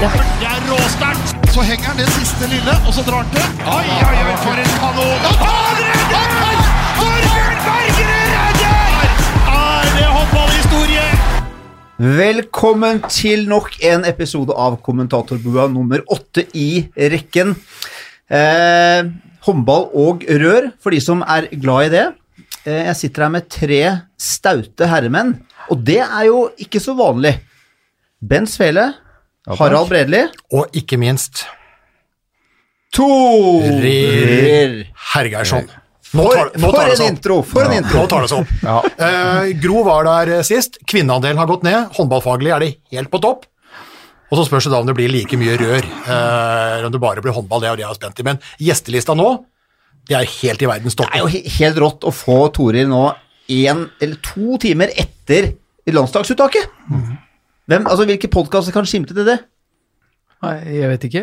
Det er råsterkt! Så henger han det siste lille, og så drar han til. Oi, oi, oi, for en kanon! Han redder! Torbjørn Bergerud redder! Er det håndballhistorie? Velkommen til nok en episode av Kommentatorbua nummer åtte i rekken. Eh, håndball og rør, for de som er glad i det. Eh, jeg sitter her med tre staute herremenn, og det er jo ikke så vanlig. Ben Svele, Harald Bredli, Og ikke minst Torir Hergeirsson. Nå For, tar, nå for tar en intro! For en intro! Nå tar det seg opp. Eh, Gro var der eh, sist. Kvinneandelen har gått ned. Håndballfaglig er de helt på topp. Og så spørs det da om det blir like mye rør, eh, om det bare blir håndball. Det er jo det jeg er spent i. Men gjestelista nå, det er helt i verdens topp. Det er jo helt rått å få Torir nå en eller to timer etter landslagsuttaket. Hvem, altså, hvilke podkaster kan skimte til det? Nei, jeg vet ikke.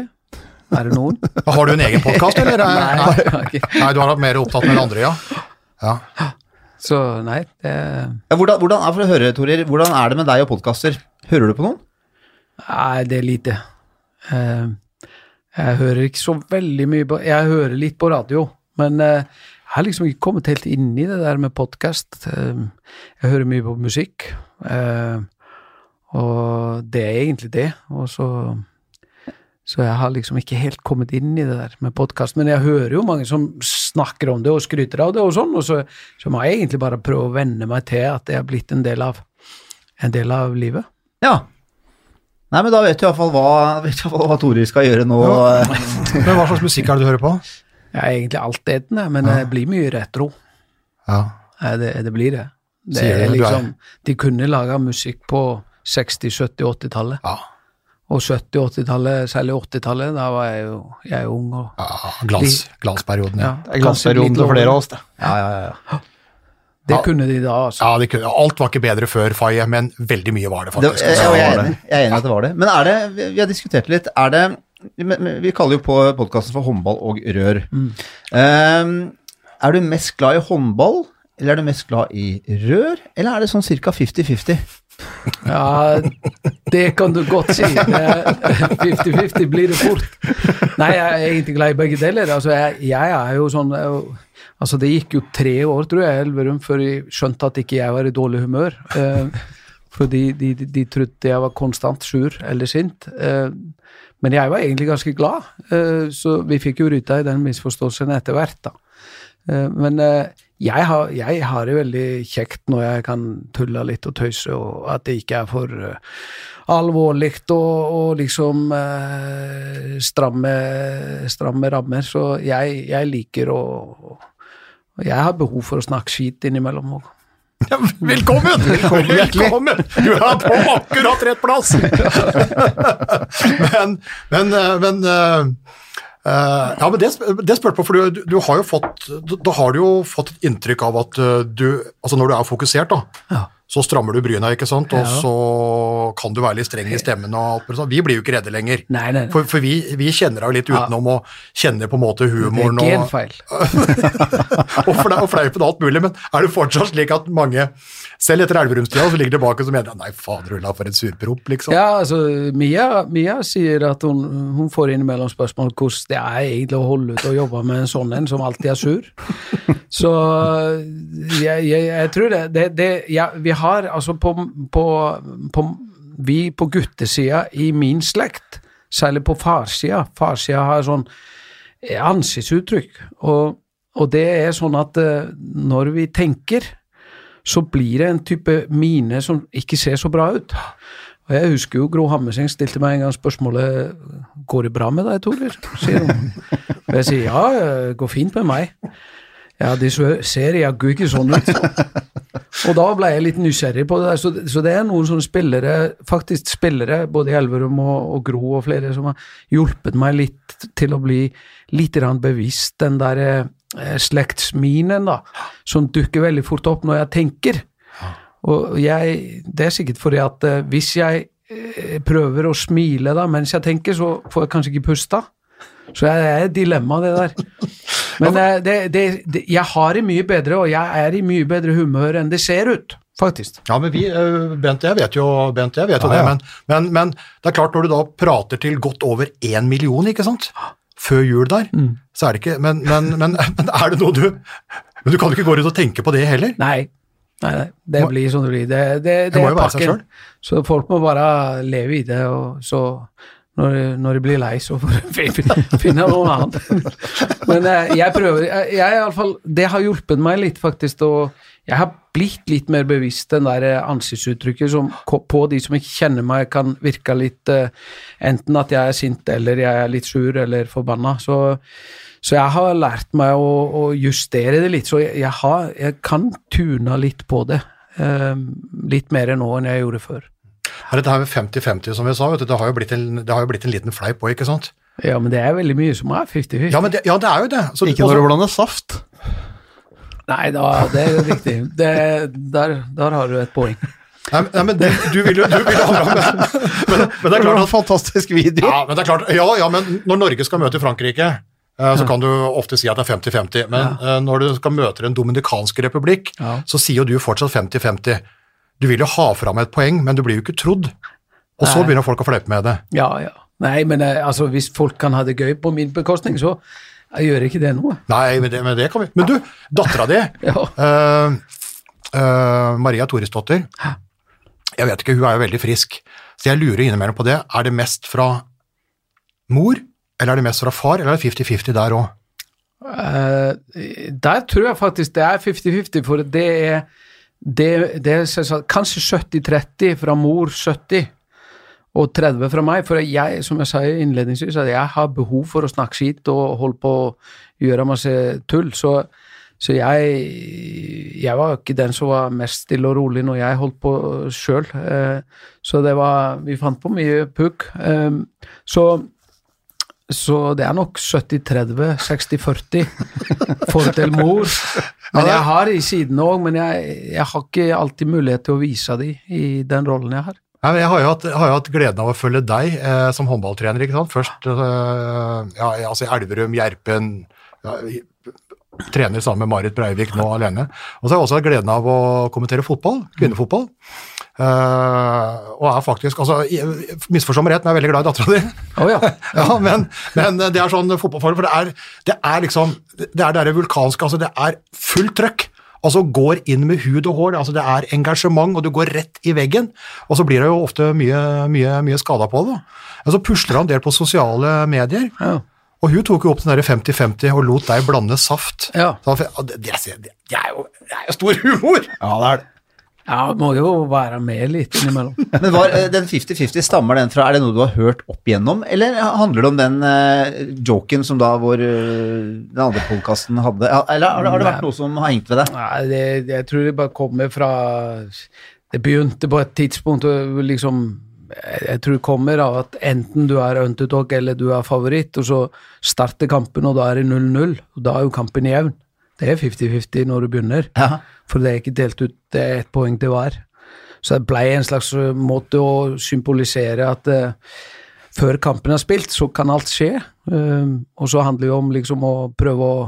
Er det noen? Har du en egen podkast, eller? Nei, Nei. Nei, du har vært mer opptatt med det andre, ja. ja. Så nei, det Ja, hvordan, hvordan, er, for å høre, Torir, hvordan er det med deg og podkaster? Hører du på noen? Nei, det er lite. Eh, jeg hører ikke så veldig mye på Jeg hører litt på radio, men eh, jeg har liksom ikke kommet helt inn i det der med podkast. jeg hører mye på musikk, eh, og det er egentlig det. Og så Så jeg har liksom ikke helt kommet inn i det der med podkast. Men jeg hører jo mange som snakker om det og skryter av det og sånn, og så, så må jeg egentlig bare prøve å venne meg til at det er blitt en del av, en del av livet. Ja. Nei, men da vet du iallfall hva, vet du hva Tore skal gjøre nå. Men hva slags musikk er det du hører på? Jeg er egentlig altetende, men det blir mye retro. Ja. Ja, Det, det blir det. det er? Er- liksom, de kunne laga musikk på 60-, 70-, 80-tallet. Ja. Og 70-, 80-tallet, særlig 80-tallet, da var jeg jo jeg er jo ung. og ja glans, glansperioden, ja. ja, kanskje flere av oss, det. Ja, ja, ja, ja. Det Ja. kunne de da, altså. Ja, de kunne, alt var ikke bedre før, Faye, men veldig mye var det Det, faktisk. jeg, altså. jeg, er enig, jeg er enig i at det var det. Men er det Vi vi har diskutert litt. Er det Vi kaller jo på podkasten for håndball og rør. Ehm, er du mest glad i håndball, eller er du mest glad i rør, eller er det sånn ca. 50-50? Ja, det kan du godt si. Er 50-50 blir det fort. Nei, jeg er egentlig glad i begge deler. Altså, jeg, jeg er jo sånn jeg- Altså, det gikk jo tre år, tror jeg, Elverum, før jeg skjønte at ikke jeg var i dårlig humør. Eh, fordi de, de, de trodde jeg var konstant sur eller sint. Eh, men jeg var egentlig ganske glad, eh, så vi fikk jo rydda i den misforståelsen etter hvert, da. Eh, Men eh, jeg har, jeg har det veldig kjekt når jeg kan tulle litt og tøyse, og at det ikke er for uh, alvorlig og, og liksom uh, stramme, stramme rammer. Så jeg, jeg liker å og Jeg har behov for å snakke skit innimellom òg. Ja, velkommen! velkommen! Du er på akkurat rett plass! men, men, eh, men eh, eh, Ja, men det, det spurte på, for du, du har jo fått Da har du jo fått et inntrykk av at eh, du Altså når du er fokusert, da, Ja. så strammer du bryna, ikke sant, og Ja. så kan du være litt streng i stemmen og alt sånn. Vi blir jo ikke redde lenger. Nei, nei, nei. For, for vi, vi kjenner deg jo litt utenom og kjenner på en måte Det humoren er og genfeil. og, og fleipen og alt mulig, men er det fortsatt slik at mange, selv etter Elverumstida, så ligger tilbake og så mener nei, fader ulla, for en surpropp, liksom. Ja, altså Mia, Mia sier at hun, hun får innimellom spørsmål hvordan det er egentlig å holde ut og jobbe med en sånn en som alltid er sur. Så jeg, jeg, jeg tror det, det, det ja, Vi har altså på, på, på Vi på guttesida i min slekt, særlig på farssida Farssida har sånn eh, ansiktsuttrykk, og, og det er sånn at eh, når vi tenker så blir det en type mine som ikke ser så bra ut. Og Jeg husker jo Gro Hammerseng stilte meg en gang spørsmålet går det bra med deg, Torer? Og jeg sier ja, det går fint med meg. Ja, de ser jaggu ikke sånn ut. Og da ble jeg litt nysgjerrig på det. der. Så, så det er noen sånne spillere, faktisk spillere, både i Elverum og, og Gro og flere, som har hjulpet meg litt til å bli litt bevisst den der eh, slektsminen, da, som dukker veldig fort opp når jeg tenker. Og jeg, det er sikkert fordi at eh, hvis jeg eh, prøver å smile da mens jeg tenker, så får jeg kanskje ikke pusta. Så det er et dilemma, det der. Men eh, det, det, det, jeg har det mye bedre, og jeg er i mye bedre humør enn det ser ut. faktisk. Ja, men vi, eh, Bent jeg vet jo, Bent, jeg vet jo Ja, ja. det, men, men, men det er klart når du da prater til godt over én million, ikke sant, før jul der, Mm. så er det ikke, men, men, men, men er det noe du, men du kan ikke gå rundt og tenke på det heller. Nei. nei, nei det Må- blir sånn det blir. Det, det, det må jo være seg sjøl. Så folk må bare leve i det, og så når, det- når de blir lei, så får de finne noe annet. Men eh, jeg prøver jeg, jeg, iallfall Det har hjulpet meg litt, faktisk. og jeg har blitt litt mer bevisst den der eh, ansiktsuttrykket som på de som ikke kjenner meg, kan virke litt eh, Enten at jeg er sint, eller jeg er litt sur eller forbanna. Så, så jeg har lært meg å, å justere det litt. Så jeg, jeg, har, jeg kan tune litt på det. eh, litt mer nå enn jeg gjorde før. Er dette her med 50-50, som vi sa, vet du, det har jo blitt en, det har jo blitt en liten fleip òg, ikke sant? Ja, men det er veldig mye som er 50-50. Ja, men det, ja, det er jo det. Så, Ikke når du blander saft. Nei, da, det er riktig. Det, der, der har du et poeng. Nei, men- nei, men det, du vil jo du vil ha fram men, men, men det er klart en at fantastisk video. Ja, men det er klart, ja, ja, men når Norge skal møte Frankrike, eh, så kan du ofte si at det er 50-50. Men ja. når du skal møte Den dominikanske republikk, Ja. så sier jo du fortsatt 50-50. Du vil jo ha fram et poeng, men du blir jo ikke trodd. Og så begynner folk å fleipe med det. Ja, ja. Nei, men eh, altså, hvis folk kan ha det gøy på min bekostning, så jeg gjør ikke det nå. Nei, men det, men det kan vi. Men du, dattera di, Ja. uh, uh, Maria Torisdottir, jeg vet ikke, hun er jo veldig frisk, så jeg lurer innimellom på det. Er det mest fra mor, eller er det mest fra far, eller er det 50-50 der òg? Uh, der tror jeg faktisk det er 50-50, for det er, det, det er kanskje 70-30 fra mor, 70 og 30 fra meg. For jeg, som jeg sa innledningsvis, at jeg har behov for å snakke skitt og holde på å gjøre masse tull. Så, så jeg, jeg var ikke den som var mest stille og rolig når jeg holdt på sjøl. Så det var Vi fant på mye pugg. Eh, Så så det er nok 70-30, 60-40 fordel mor. Men jeg har i siden òg, men jeg, jeg har ikke alltid mulighet til å vise de i den rollen jeg har. Jeg har jo hatt, har jo hatt gleden av å følge deg eh, som håndballtrener. ikke sant? Først eh, ja, altså i Elverum, Gjerpen ja, Trener sammen med Marit Breivik nå alene. Og så har jeg også hatt gleden av å kommentere fotball, kvinnefotball. Eh, og er faktisk altså, Misforstå meg rett, men jeg er veldig glad i dattera di. Oh, ja. Ja, men, men det er sånn fotballform, for det er, det er liksom Det er det vulkanske, altså det er fullt trøkk. Altså går inn med hud og hår, altså det er engasjement, og du går rett i veggen. Og så blir det jo ofte mye, mye, mye skada på det. Og så pusler han en del på sosiale medier, Ja. og hun tok jo opp den der 50-50 og lot deg blande saft. Ja. Så, det, det, det, er jo, det er jo stor humor! Ja, det er det. Ja, må jo være med litt innimellom. Men var, eh, den 50-50, stammer den fra Er det noe du har hørt opp igjennom, eller handler det om den uh, joken som da vår, uh, den andre podkasten hadde? Eller har det, har det vært noe som har hengt ved deg? Nei, det, jeg tror det bare kommer fra Det begynte på et tidspunkt og liksom jeg tror det kommer av at enten du er underdog eller du er favoritt, og så starter kampen, og da er det 0-0. og Da er jo kampen jevn. Det er 50-50 når du begynner, Ja. for det er ikke delt ut det er ett poeng til hver. Så det ble en slags uh, måte å symbolisere at uh, før kampen er spilt, så kan alt skje. Uh, og så handler det jo om liksom å prøve å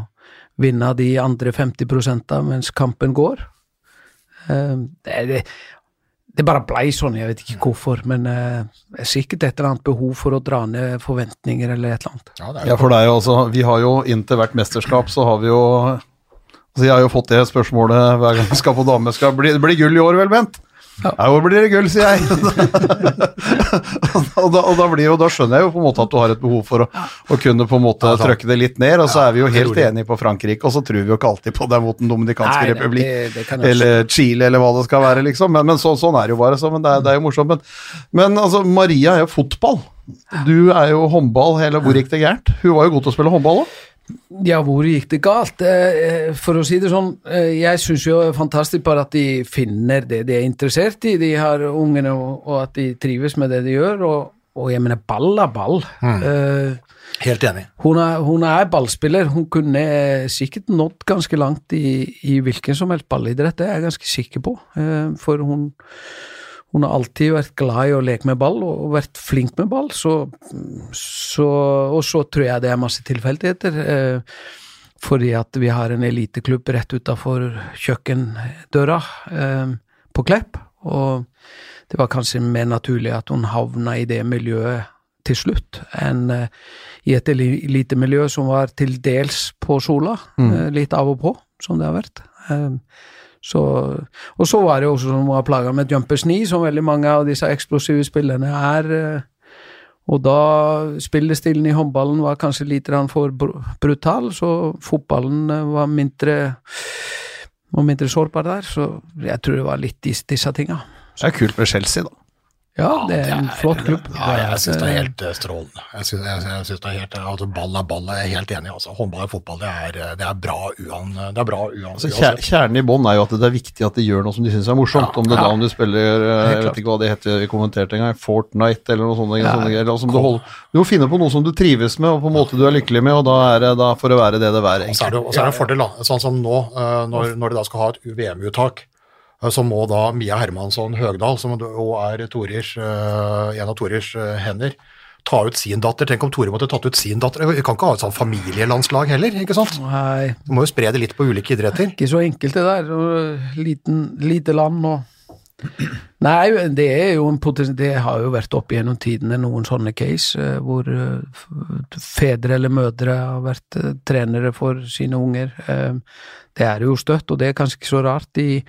vinne de andre 50% mens kampen går. Uh, det, det, det bare blei sånn, jeg vet ikke hvorfor, men uh, det er sikkert et eller annet behov for å dra ned forventninger eller et eller annet. Ja, det er Ja, for det er jo altså Vi har jo inntil hvert mesterskap så har vi jo altså Jeg har jo fått det spørsmålet hver gang vi skal på dame. Skal bli, det blir gull i år, vel, Bent? Ja. Ja, i blir det gull, sier jeg. og, da, og da, blir jo, da skjønner jeg jo på en måte at du har et behov for å, å kunne på en måte Ja, trøkke det litt ned, og så er vi jo helt enige på Frankrike, og så tror vi jo ikke alltid på det mot Den dominikanske Nei, republikk. det- det eller Chile, eller hva det skal være, liksom. Men, men så, sånn er det jo bare. Så, men det er, det er jo morsomt. Men, men altså, Maria er jo fotball. Du er jo håndball. Hele, hvor gikk det gærent? Hun var jo god til å spille håndball òg. Ja, hvor gikk det galt? Eh, For å si det sånn, eh, jeg syns jo det er fantastisk bare at de finner det de er interessert i, de har ungene, og, at de trives med det de gjør. Og, og jeg mener, ball er ball. Eh, Helt enig. hun, er, hun er ballspiller. Hun kunne sikkert nådd ganske langt i, i hvilken som helst ballidrett, det er jeg ganske sikker på. Uh, For hun, hun har alltid vært glad i å leke med ball og vært flink med ball, så, så Og så tror jeg det er masse tilfeldigheter. Eh, fordi at vi har en eliteklubb rett utafor kjøkkendøra. Eh, på Klepp. Og det var kanskje mer naturlig at hun havna i det miljøet til slutt, enn eh, i et elitemiljø som var til dels på Sola. eh, litt av og på, som det har vært. Eh, så, og så var det jo også som hun var plaga med jumpers knee, som veldig mange av disse eksplosive spillerne er. eh, og da spillestilen i håndballen var kanskje litt for br- brutal, så fotballen eh, var mindre var mindre sårbar der, så jeg tror det var litt disse, disse tinga. Det er kult med Chelsea, da. Ja, det er en flott klubb. Ja, jeg syns det er helt eh, strålende. Jeg synes, jeg, jeg synes det er helt, altså Ball er ball, jeg er helt enig. Altså, håndball og fotball det er, det er bra uan, det er bra uan, Altså, kjer, kjernen i bånn er jo at det er viktig at de gjør noe som de syns er morsomt. om det da om du spiller eh, Jeg vet ikke hva det heter, vi kommenterte en gang, Fortnite eller noe sånt. Ja. sånne greier, altså, du, holder, du må finne på noe som du trives med, og på en måte du er lykkelig med, og da er det da for å være det det er. Og så er det, og så er det en fordel, da. Sånn som nå, eh, når, når de da skal ha et VM-uttak, eh, så må da Mia Hermansson Høgdal, som er Torers, eh, en av Torers eh, hender, ta ut sin datter. Tenk om Tore måtte tatt ut sin datter. Vi kan ikke ha et sånt familielandslag heller, ikke sant? Nei, Du må jo spre det litt på ulike idretter. ikke så enkelt det der. Liten, lite land og Nei, det er jo Det har jo vært opp gjennom tidene noen sånne case eh, hvor eh, fedre eller mødre har vært eh, trenere for sine unger. Det er jo støtt, og det er kanskje ikke så rart i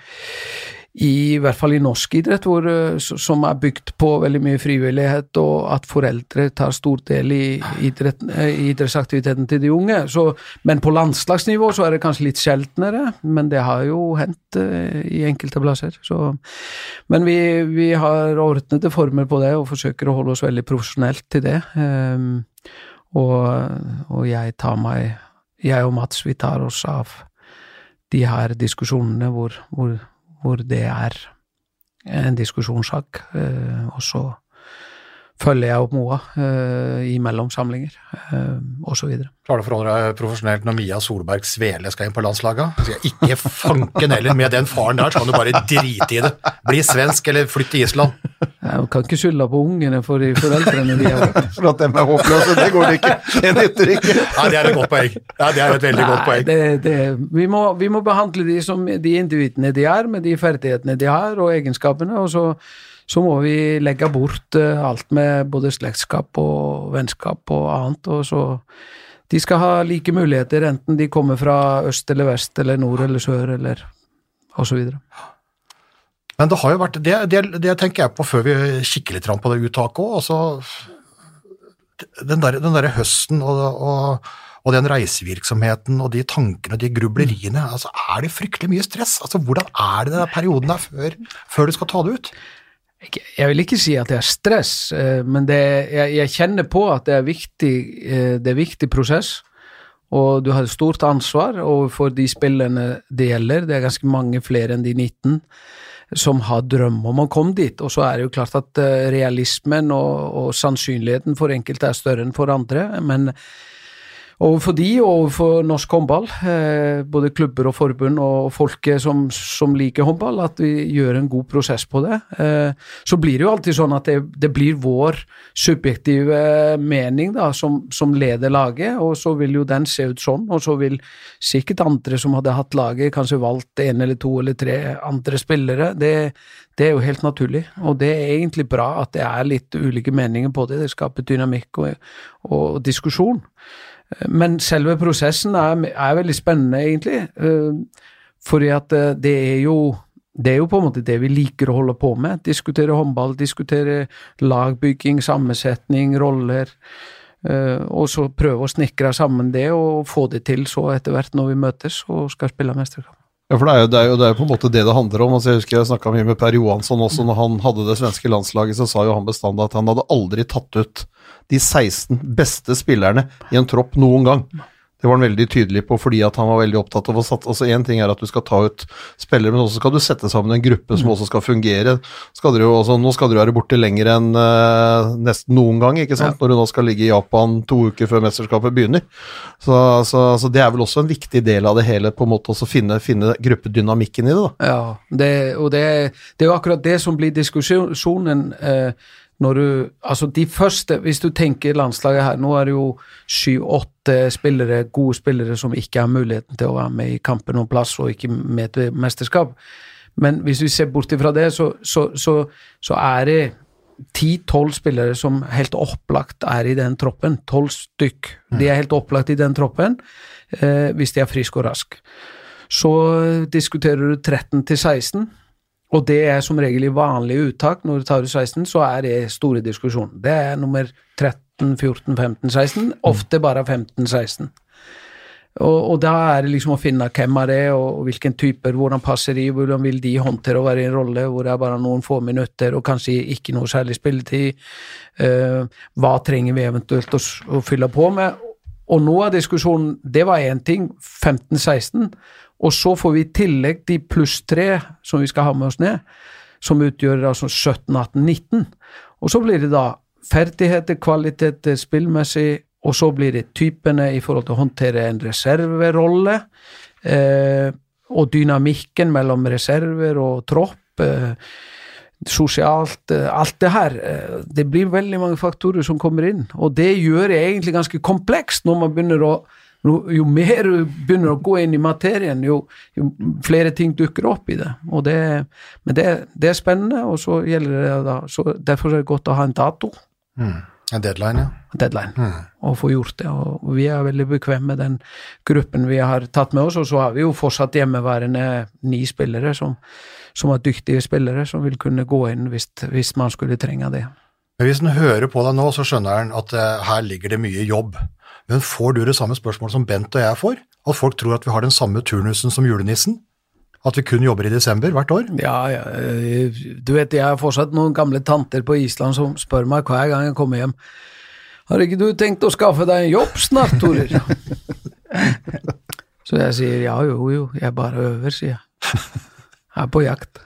i hvert fall i norsk idrett, hvor, eh, som er bygd på veldig mye frivillighet, og at foreldre tar stor del i idrett, eh, idrettsaktiviteten til de unge. Så, men på landslagsnivå så er det kanskje litt sjeldnere, men det har jo hendt eh, i enkelte plasser. Så, men vi, vi har ordnede former på det, og forsøker å holde oss veldig profesjonelt til det. Um, og, og jeg tar meg Jeg og Mats, vi tar oss av de her diskusjonene hvor, hvor, hvor det er en diskusjonssak, eh, og så følger jeg opp Moa uh, i mellomsamlinger, uh, og så videre. Klarer du å forholde deg profesjonelt når Mia Solberg Svele skal inn på landslaget? Så jeg, ikke fanken heller, med den faren der, så kan du bare drite i det. Bli svensk eller flytt til Island. Jeg kan ikke skylde på ungene for de foreldrene de har. For at dem er håpløse, det går det ikke. Det nytter ikke. Nei, det er et godt poeng. Ja, det er et veldig godt poeng. det, det, vi, må, vi må behandle de som de individene de er, med de ferdighetene de har og egenskapene, og så, så må vi legge bort eh, alt med både slektskap og vennskap og annet. og så De skal ha like muligheter, enten de kommer fra øst eller vest eller nord eller sør eller videre. Men det har jo vært, det, det, det tenker jeg på før vi kikker litt på det uttaket òg. Altså, den der, der høsten og, og, og den reisevirksomheten og de tankene og de grubleriene, altså, er det fryktelig mye stress? Altså, Hvordan er det den perioden der før, før du skal ta det ut? Jeg vil ikke si at det er stress, eh, men det, jeg, jeg kjenner på at det er viktig, eh, det er viktig prosess. Og du har et stort ansvar overfor de spillerne det gjelder. Det er ganske mange flere enn de 19 som har drøm om å komme dit. Og så er det jo klart at eh, realismen og, og sannsynligheten for enkelte er større enn for andre. Men overfor de og overfor norsk håndball, eh, både klubber og forbund og folket som, som liker håndball, at vi gjør en god prosess på det. Eh, så blir det jo alltid sånn at det, det blir vår subjektive mening da, som, som leder laget, og så vil jo den se ut sånn, og så vil sikkert andre som hadde hatt laget, kanskje valgt en eller to eller tre andre spillere. Det, det er jo helt naturlig, og det er egentlig bra at det er litt ulike meninger på det. Det skaper dynamikk og, og diskusjon. Men selve prosessen er, er veldig spennende, egentlig. eh, Fordi at eh, det er jo det er jo på en måte det vi liker å holde på med. Diskutere håndball, diskutere lagbygging, sammensetning, roller. eh, Og så prøve å snekre sammen det og få det til så etter hvert når vi møtes og skal spille mesterskap. Ja, for det er, jo, det, er jo, det er jo på en måte det det handler om. Altså, jeg husker jeg snakka mye med Per Johansson også. Når han hadde det svenske landslaget, så sa jo han bestandig at han hadde aldri tatt ut de 16 beste spillerne i en tropp noen gang. Det var han veldig tydelig på, fordi at han var veldig opptatt av å satt, altså Én ting er at du skal ta ut spillere, men også skal du sette sammen en gruppe som også skal fungere. Skal dere jo også, nå skal dere være borte lenger enn uh, nesten noen gang, ikke sant? når du nå skal ligge i Japan to uker før mesterskapet begynner. Så, så, så det er vel også en viktig del av det hele, på en måte også finne, finne gruppedynamikken i det. da. Ja, det, og det, det er jo akkurat det som blir diskusjonen eh, når du Altså, de første Hvis du tenker landslaget her, nå er det jo sju-åtte spillere, gode spillere, som ikke har muligheten til å være med i kampen om plass og ikke med til mesterskap. Men hvis vi ser bort ifra det, så, så, så, så er det ti-tolv spillere som helt opplagt er i den troppen. Tolv stykk. De er helt opplagt i den troppen eh, hvis de er friske og raske. Så diskuterer du 13 til 16, og det er som regel i vanlig uttak. Når du tar ut 16, så er det store diskusjoner. Det er nummer 13, 14, 15, 16. Ofte bare 15, 16. Og, og da er det liksom å finne hvem er det, og hvilken typer, hvordan passer de, hvordan vil de håndtere å være i en rolle hvor det er bare noen få minutter og kanskje ikke noe særlig spilletid. Uh, hva trenger vi eventuelt å, å fylle på med? Og noe av diskusjonen, det var én ting, 15-16, og så får vi i tillegg de pluss tre som vi skal ha med oss ned, som utgjør altså 17-18-19. Og så blir det da ferdigheter, kvaliteter spillmessig, og så blir det typene i forhold til å håndtere en reserverolle, eh, og dynamikken mellom reserver og tropp. Eh, sosialt, eh, alt det her. eh, Det blir veldig mange faktorer som kommer inn, og det gjør det egentlig ganske komplekst når man begynner å jo mer du begynner å gå inn i materien, jo, jo flere ting dukker opp i det. Og det men det, det er spennende, og så gjelder det da så Derfor er det godt å ha en dato, En deadline, ja. deadline, og få gjort det. Og vi er veldig bekvemme med den gruppen vi har tatt med oss, og så har vi jo fortsatt hjemmeværende ni spillere som, som er dyktige spillere, som vil kunne gå inn hvis, hvis man skulle trenge det. Men hvis en hører på deg nå, så skjønner en at uh, her ligger det mye jobb. Men får du det samme spørsmålet som Bent og jeg får? At folk tror at vi har den samme turnusen som julenissen? At vi kun jobber i desember hvert år? Ja, ja, eh, du vet, jeg har fortsatt noen gamle tanter på Island som spør meg hver gang jeg kommer hjem Har ikke du tenkt å skaffe deg en jobb snart, Torer? Så jeg sier ja, jo, jo, jeg bare øver, sier jeg. Jeg er på jakt.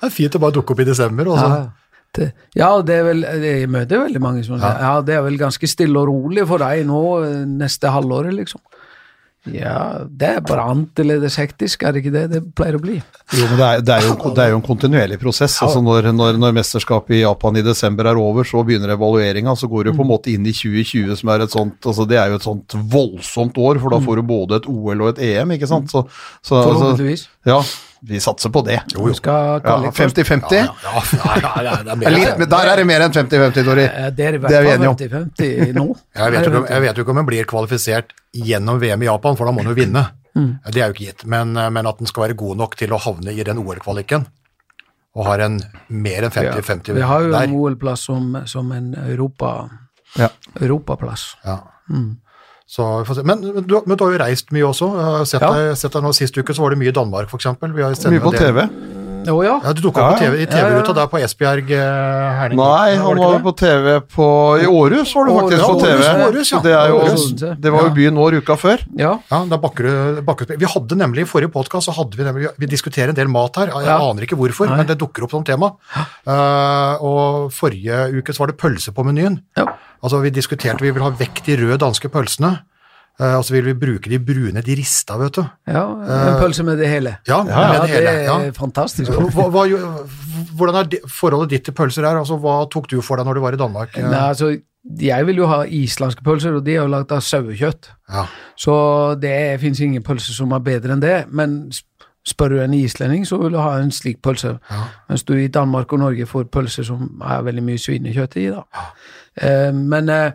Det er fint å bare dukke opp i desember. Og så. Ja, det, ja, det er vel Jeg møter veldig mange som sier ja, det er vel ganske stille og rolig for deg nå eh, neste halvåret, liksom. Ja, det er bare annerledes hektisk, er det ikke det det pleier å bli? Jo, men det er, det er, jo, det er jo en kontinuerlig prosess. altså når, når, når mesterskapet i Japan i desember er over, så begynner evalueringa. Så går du på en måte inn i 2020, som er et sånt altså Det er jo et sånt voldsomt år, for da får du både et OL og et EM, ikke sant. Så, så altså, Forhåpentligvis. ja, vi satser på det. Du skal kalle 50-50? Ja, ja, ja, ja, det er Det mer er litt, men der er det mer enn 50-50, Tori. Eh, Det er i hvert vi fall enige om. 50-50 nå. Jeg vet, jo jeg vet jo ikke om en blir kvalifisert gjennom VM i Japan, for da må en jo vinne. Mm. Det er jo ikke gitt. Men, eh, men at den skal være god nok til å havne i den OL-kvaliken, og har en mer enn 50-50 der. Vi har jo en OL-plass som, som en Europa, Ja. europaplass. Ja. Mm. Så. Men, men, du, men du har jo reist mye også. Jeg har sett, Ja. deg, sett deg nå Sist uke så var det mye i Danmark, f.eks. Mye på TV. Å ja. Ja, Du dukka opp på Ja, ja. TV, i Ja, ja. TV-ruta der på Esbjerg eh, Herning. Nei, han var på TV på I Århus var du faktisk på TV. Århus, Århus, ja. Det, er jo, det var jo byen vår uka før. ja. Ja, da bakker du, bakker Vi hadde nemlig i forrige podkast så hadde vi nemlig Vi diskuterer en del mat her. Jeg Ja. aner ikke hvorfor, Nei. men det dukker opp som tema. Uh, og forrige uke så var det pølse på menyen. ja. Altså Vi diskuterte vi vil ha vekk de røde danske pølsene. Uh, og så vil vi bruke de brune, de rista, vet du. ja. En pølse med det hele. Ja, Ja, med det hele. det er Ja. fantastisk. Hva, hva, hvordan er forholdet ditt til pølser her? Altså, Hva tok du for deg når du var i Danmark? Nei, altså, jeg vil jo ha islandske pølser, og de er jo lagd av sauekjøtt. Ja. Så det fins ingen pølse som er bedre enn det. Men spør du en islending, så vil du ha en slik pølse. Ja. Mens du i Danmark og Norge får pølser som er veldig mye svinekjøtt i. da. Eh, men eh,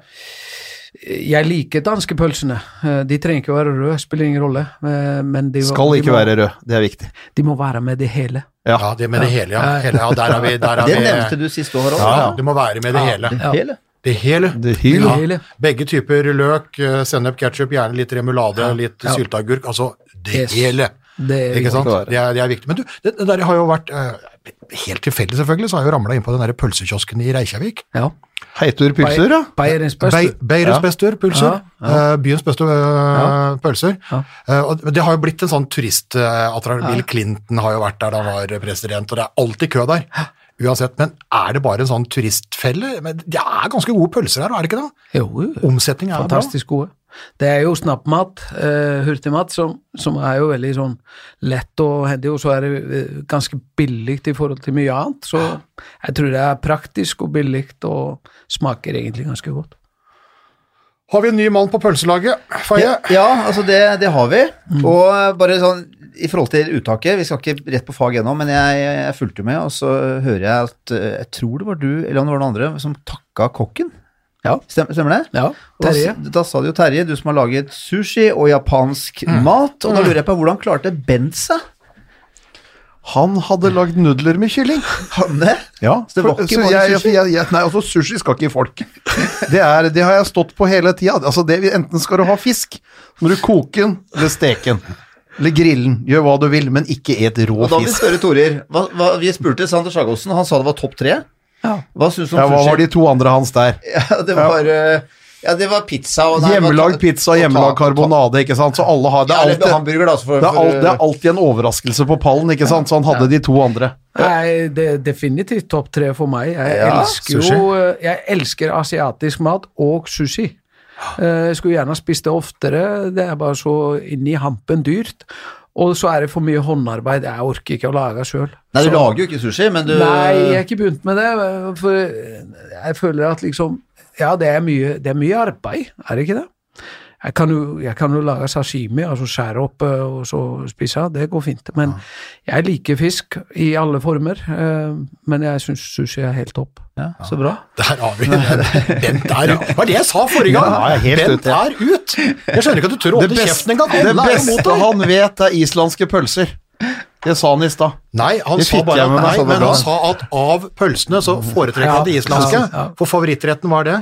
jeg liker danske pølsene. Eh, de trenger ikke å være røde, spiller ingen rolle. Eh, men de, Skal de ikke må, være rød, det er viktig. De må være med det hele. Ja. ja, det med det hele, ja. Hele, ja der er vi. Der er Det vi. nevnte du siste år òg. Ja, ja, du må være med det hele. Det Ja. hele. Det hele. Det hele. Begge typer løk, eh, sennep, ketsjup, gjerne litt remulade, litt Ja. sylteagurk. Altså det Yes. hele. Det er Ikke sant? viktig. Det er, det er viktig. Men du, det, det der har jo vært Helt tilfeldig, selvfølgelig, så har jeg jo ramla inn på den der pølsekiosken i Reykjavik. Ja. Heitur pølser, ja. Beste. Beirens pølser. eh, byens beste eh, pølser. Ja. Eh, og det har jo blitt en sånn turistattraksjon. Bill Clinton har jo vært der da han var president, og det er alltid kø der. Uansett, Men er det bare en sånn turistfelle? Men Det er ganske gode pølser her, er det ikke det? Jo, jo. Omsetning er bra. Fantastisk gode. Det er jo snappmat, uh, hurtigmat, som, som er jo veldig sånn lett og hendig, og så er det eh, ganske billig i forhold til mye annet. Så jeg tror det er praktisk og billig og smaker egentlig ganske godt. Har vi en ny mann på pølselaget, Faye? Ja, ja altså det, det har vi. Og bare sånn i forhold til uttaket, vi skal ikke rett på fag ennå, men jeg, jeg fulgte med, og så hører jeg at eh, Jeg tror det var du, eller om det var noen andre, som takka kokken. Ja. Stemmer, stemmer det? Ja, Terje. Da, da sa det jo Terje, du som har laget sushi og japansk mat, og da lurer jeg på hvordan klarte Bent seg? Han hadde lagd nudler med kylling. Han det? Ja, Så det var ikke bare jeg, sushi? Jeg, jeg, nei, altså sushi skal ikke i folk. Det, er, det har jeg stått på hele tida. Altså, det, enten skal du ha fisk, når du koker den eller steke den. Eller grillen. Gjør hva du vil, men ikke et rå Og da vil vi spørre Torir. Hva, hva, vi spurte Sander Sagosen, han sa det var topp tre. Ja. Hva syns du om Ja, hva var de to andre hans der? Ja, det var, eh, ja, det var pizza og nei, Hjemmelagd pizza, og hjemmelagd karbonade, ikke sant. Så alle har Det er alltid, da. så For, det er, alltid, alt, det er alltid en overraskelse på pallen, ikke sant. Så han hadde de to andre. Nei, det er definitivt topp tre for meg. Jeg Ja, elsker sushi. jo Jeg elsker asiatisk mat og sushi. Eh, Jeg skulle gjerne spist det oftere, det er bare så inn i hampen dyrt. Og så er det for mye håndarbeid, jeg orker ikke å lage sjøl. Nei, du lager jo ikke sushi, men du Nei, jeg har ikke begynt med det, for jeg føler at liksom Ja, det er mye, det er mye arbeid, er det ikke det? Jeg kan, jo, jeg kan jo lage sashimi, altså skjære opp eh, og så spise, det går fint. Men jeg liker fisk i alle former, eh, men jeg syns sushi er helt topp. Ja, så bra. Der har vi den. Bent er ut. Hva var det jeg sa forrige gang? Ja, Bent er ut! Jeg skjønner ikke at du tør å Det åpne kjeften engang. det beste han vet, er islandske pølser. Det sa han i stad. Nei, han sa bare nei, så men han sa at av pølsene så foretrekker Ja, han det islandske. ja, ja. For favorittretten var det?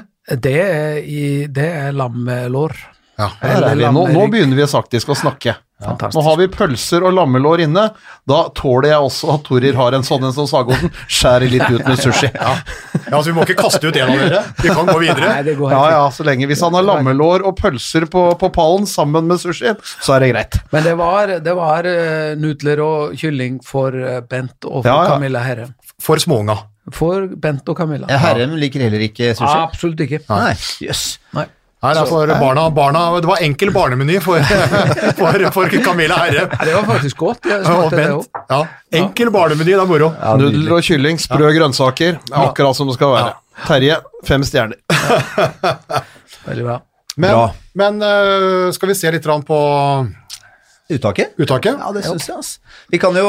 Det er, i, det er lammelår. Ja. Er. Nå, nå begynner vi faktisk å snakke. Ja. Nå har vi pølser og lammelår inne. Da tåler jeg også at Torir har en sånn en som Sagosen. Skjærer litt ut med sushi. Ja, ja, altså Vi må ikke kaste ut en av dere. Vi kan gå videre. Nei, det går ja, ja så lenge. Hvis han har lammelår og pølser på, på pallen sammen med sushi, så er det greit. Men det var, det var eh, nudler og kylling for eh, Bent og for Ja, ja. Camilla Herre. For småunga. For Bent og Camilla. Herrem Herren liker heller ikke sushi. Absolutt ikke. Nei, Yes. Nei. Det er for barna, barna Det var enkel barnemeny for, for, for Camilla Herre Det var faktisk godt. Ja, enkel barnemeny, det er moro. Ja. Nudler og kylling, sprø grønnsaker. Akkurat som det skal være. Terje, fem stjerner. Veldig bra. Men, Bra. men øh, skal vi se litt på Uttaket? uttaket? Ja, det syns jeg, altså. Vi kan jo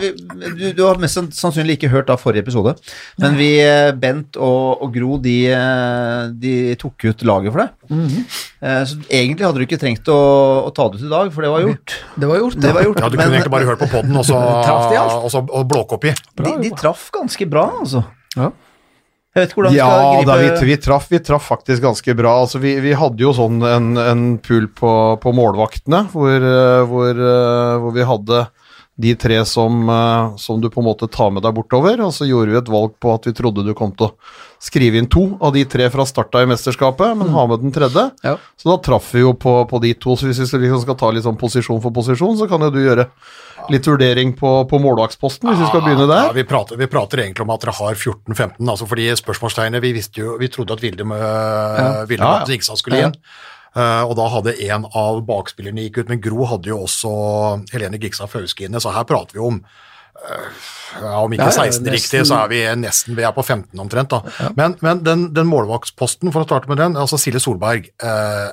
vi, du, du har mest sannsynlig ikke hørt da forrige episode, men vi, eh, Bent og, og Gro, de, eh, de tok ut laget for deg. Eh, Så egentlig hadde du ikke trengt å, å ta det ut i dag, for det var gjort. Det var gjort. Det var gjort, Ja, Du men kunne egentlig bare hørt på podden og så, og så blåkopi. de, de traff ganske bra, altså. Ja. Jeg vet ikke hvordan Ja, skal da, vi, vi, traff, vi traff faktisk ganske bra. Altså, vi, vi hadde jo sånn en, en pool på, på målvaktene, hvor, eh, hvor, eh, hvor vi hadde de tre som, eh, som du på en måte tar med deg bortover. Og så gjorde vi et valg på at vi trodde du kom til å skrive inn to av de tre fra starta i mesterskapet, men ha med den tredje. Ja. Så da traff vi jo på, på de to. Så hvis vi skal, liksom skal ta litt sånn posisjon for posisjon, så kan jo du gjøre litt vurdering på, på målvaktsposten, hvis vi skal begynne Ja, der. vi, prater, vi prater egentlig om at dere har 14-15, altså fordi spørsmålstegnet Vi visste jo, vi trodde at Vilde, uh, Vilde Ja, ja. Skulle igjen. Uh, og da hadde en av bakspillerne gikk ut, men Gro hadde jo også Helene Gigstad Fauske inne, så her prater vi om eh, ja, Om ikke Ja, ja, 16 riktig, så er vi nesten vi er på 15 omtrent. da. Men, men den, den målvaktsposten, for å starte med den, altså Silje Solberg eh,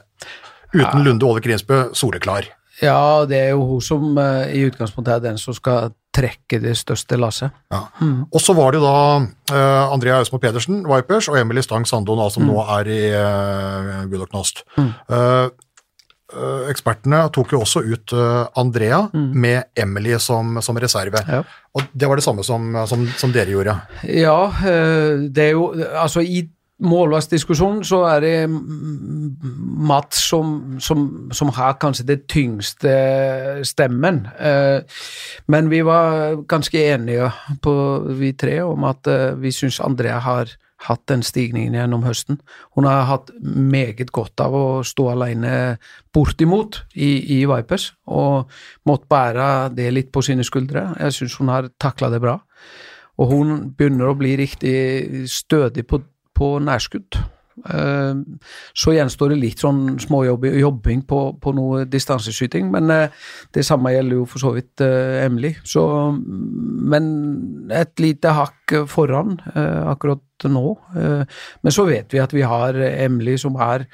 Uten Lunde Ove Krinsbø, soleklar. Ja, det er jo hun som eh, i utgangspunktet er den som skal trekke det største lasset. Ja. Og så var det jo da eh, Andrea Øsmo Pedersen, Vipers, og Emily Stang Sandon, som som nå er i uh, Gull Mm. Knost. Eh, eh, ekspertene tok jo også ut Andrea Andrea med Emily som, som reserve. Ja. Og det var det samme som, som, som dere gjorde. Ja, eh, det er jo Altså, i målvaktdiskusjonen så er det mm, Mats som, som, som har kanskje det tyngste stemmen. Eh, Men vi var ganske enige på vi tre om at eh, vi syns Andrea har hatt den stigningen gjennom høsten. Hun har hatt meget godt av å stå alene bortimot i, i Vipers, og måtte bære det litt på sine skuldre. Jeg syns hun har takla det bra. Og hun begynner å bli riktig stødig på, på nærskudd. Eh, Så gjenstår det litt sånn småjobbing på, på noe distanseskyting, men eh, det samme gjelder jo for så vidt eh, Emily. Så, men et lite hakk foran eh, nå. Eh, Men så vet vi at vi har Emily som er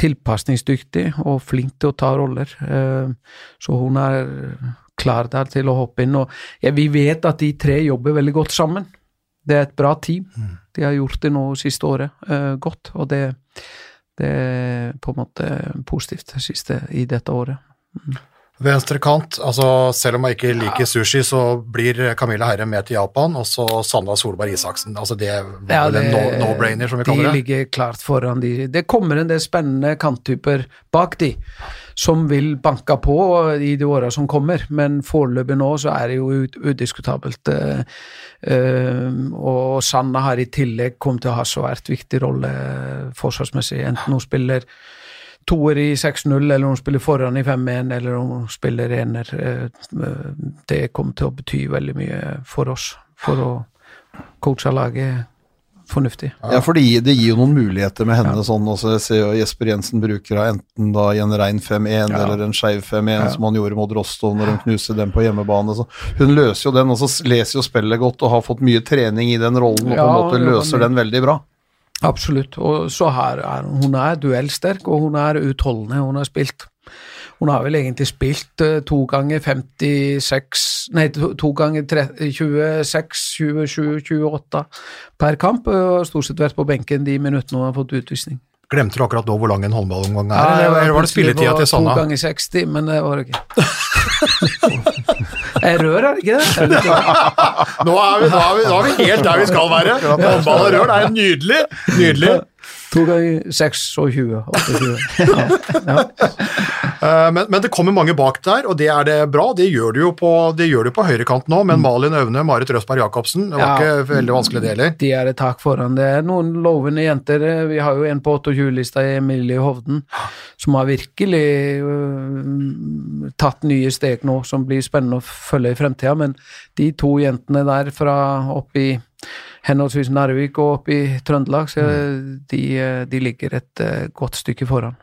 tilpasningsdyktig og flink til å ta roller. Eh, så hun er klar der til å hoppe inn. Og vi vet at de tre jobber veldig godt sammen. Det er et bra team. De har gjort det nå siste året eh, godt, og det, det er på en måte positivt siste i dette året. Venstre kant, altså selv om jeg ikke liker sushi, så blir Camilla Herre med til Japan, og så Sandra Solberg Isaksen. Altså det var Ja, vel en det- no- no-brainer, som vi De kaller det. ligger klart foran de. Det kommer en del spennende kanttyper bak de, som vil banke på i de åra som kommer, men foreløpig nå så er det jo udiskutabelt. eh, eh, og Sanna har i tillegg kommet til å ha svært viktig rolle forsvarsmessig, enten hun spiller toer i 6-0, eller hun spiller foran i 5-1, eller om hun spiller ener. eh, Det kommer til å bety veldig mye for oss, for å coache laget fornuftig. Ja, for det gir, jo noen muligheter med henne. sånn, også, Jeg ser jo Jesper Jensen bruker henne enten da i en rein 5-1 Ja. eller en skeiv 5-1, Ja. som han gjorde mot Rostov når hun knuste den på hjemmebane. Så hun løser jo den, og så leser jo spillet godt og har fått mye trening i den rollen, og på en måte løser den veldig bra. Absolutt. Og så her er hun er duellsterk, og hun er utholdende. Hun har spilt Hun har vel egentlig spilt eh, to ganger 56 Nei, to, ganger 26, 27, 28 per kamp, og stort sett vært på benken de minuttene hun har fått utvisning. Glemte du akkurat nå hvor lang en håndballomgang er, Ja, eller, var det spilletida til Sanna? To ganger 60, men det var det ikke. Jeg rør, er ikke det? Er det ikke? Nå er, vi, nå, er vi, nå er vi helt der vi skal være! Håndball og rør, det er nydelig! Nydelig. To ganger 26, 28. Ja, ja. Eh, Men, men det kommer mange bak der, og det er det bra. Det gjør du jo på, det gjør du på høyrekant nå, men Malin Øvne, Marit Røsberg Jacobsen, det var Mm. Ja. ikke veldig vanskelig det heller. De er et tak foran. Det er noen lovende jenter. Vi har jo en på 28-lista, Emilie Hovden, som har virkelig uh, tatt nye steg nå, som blir spennende å følge i fremtida. Men de to jentene der fra oppi i henholdsvis Narvik og oppe i Trøndelag, så de, øh, de ligger et øh, godt stykke foran.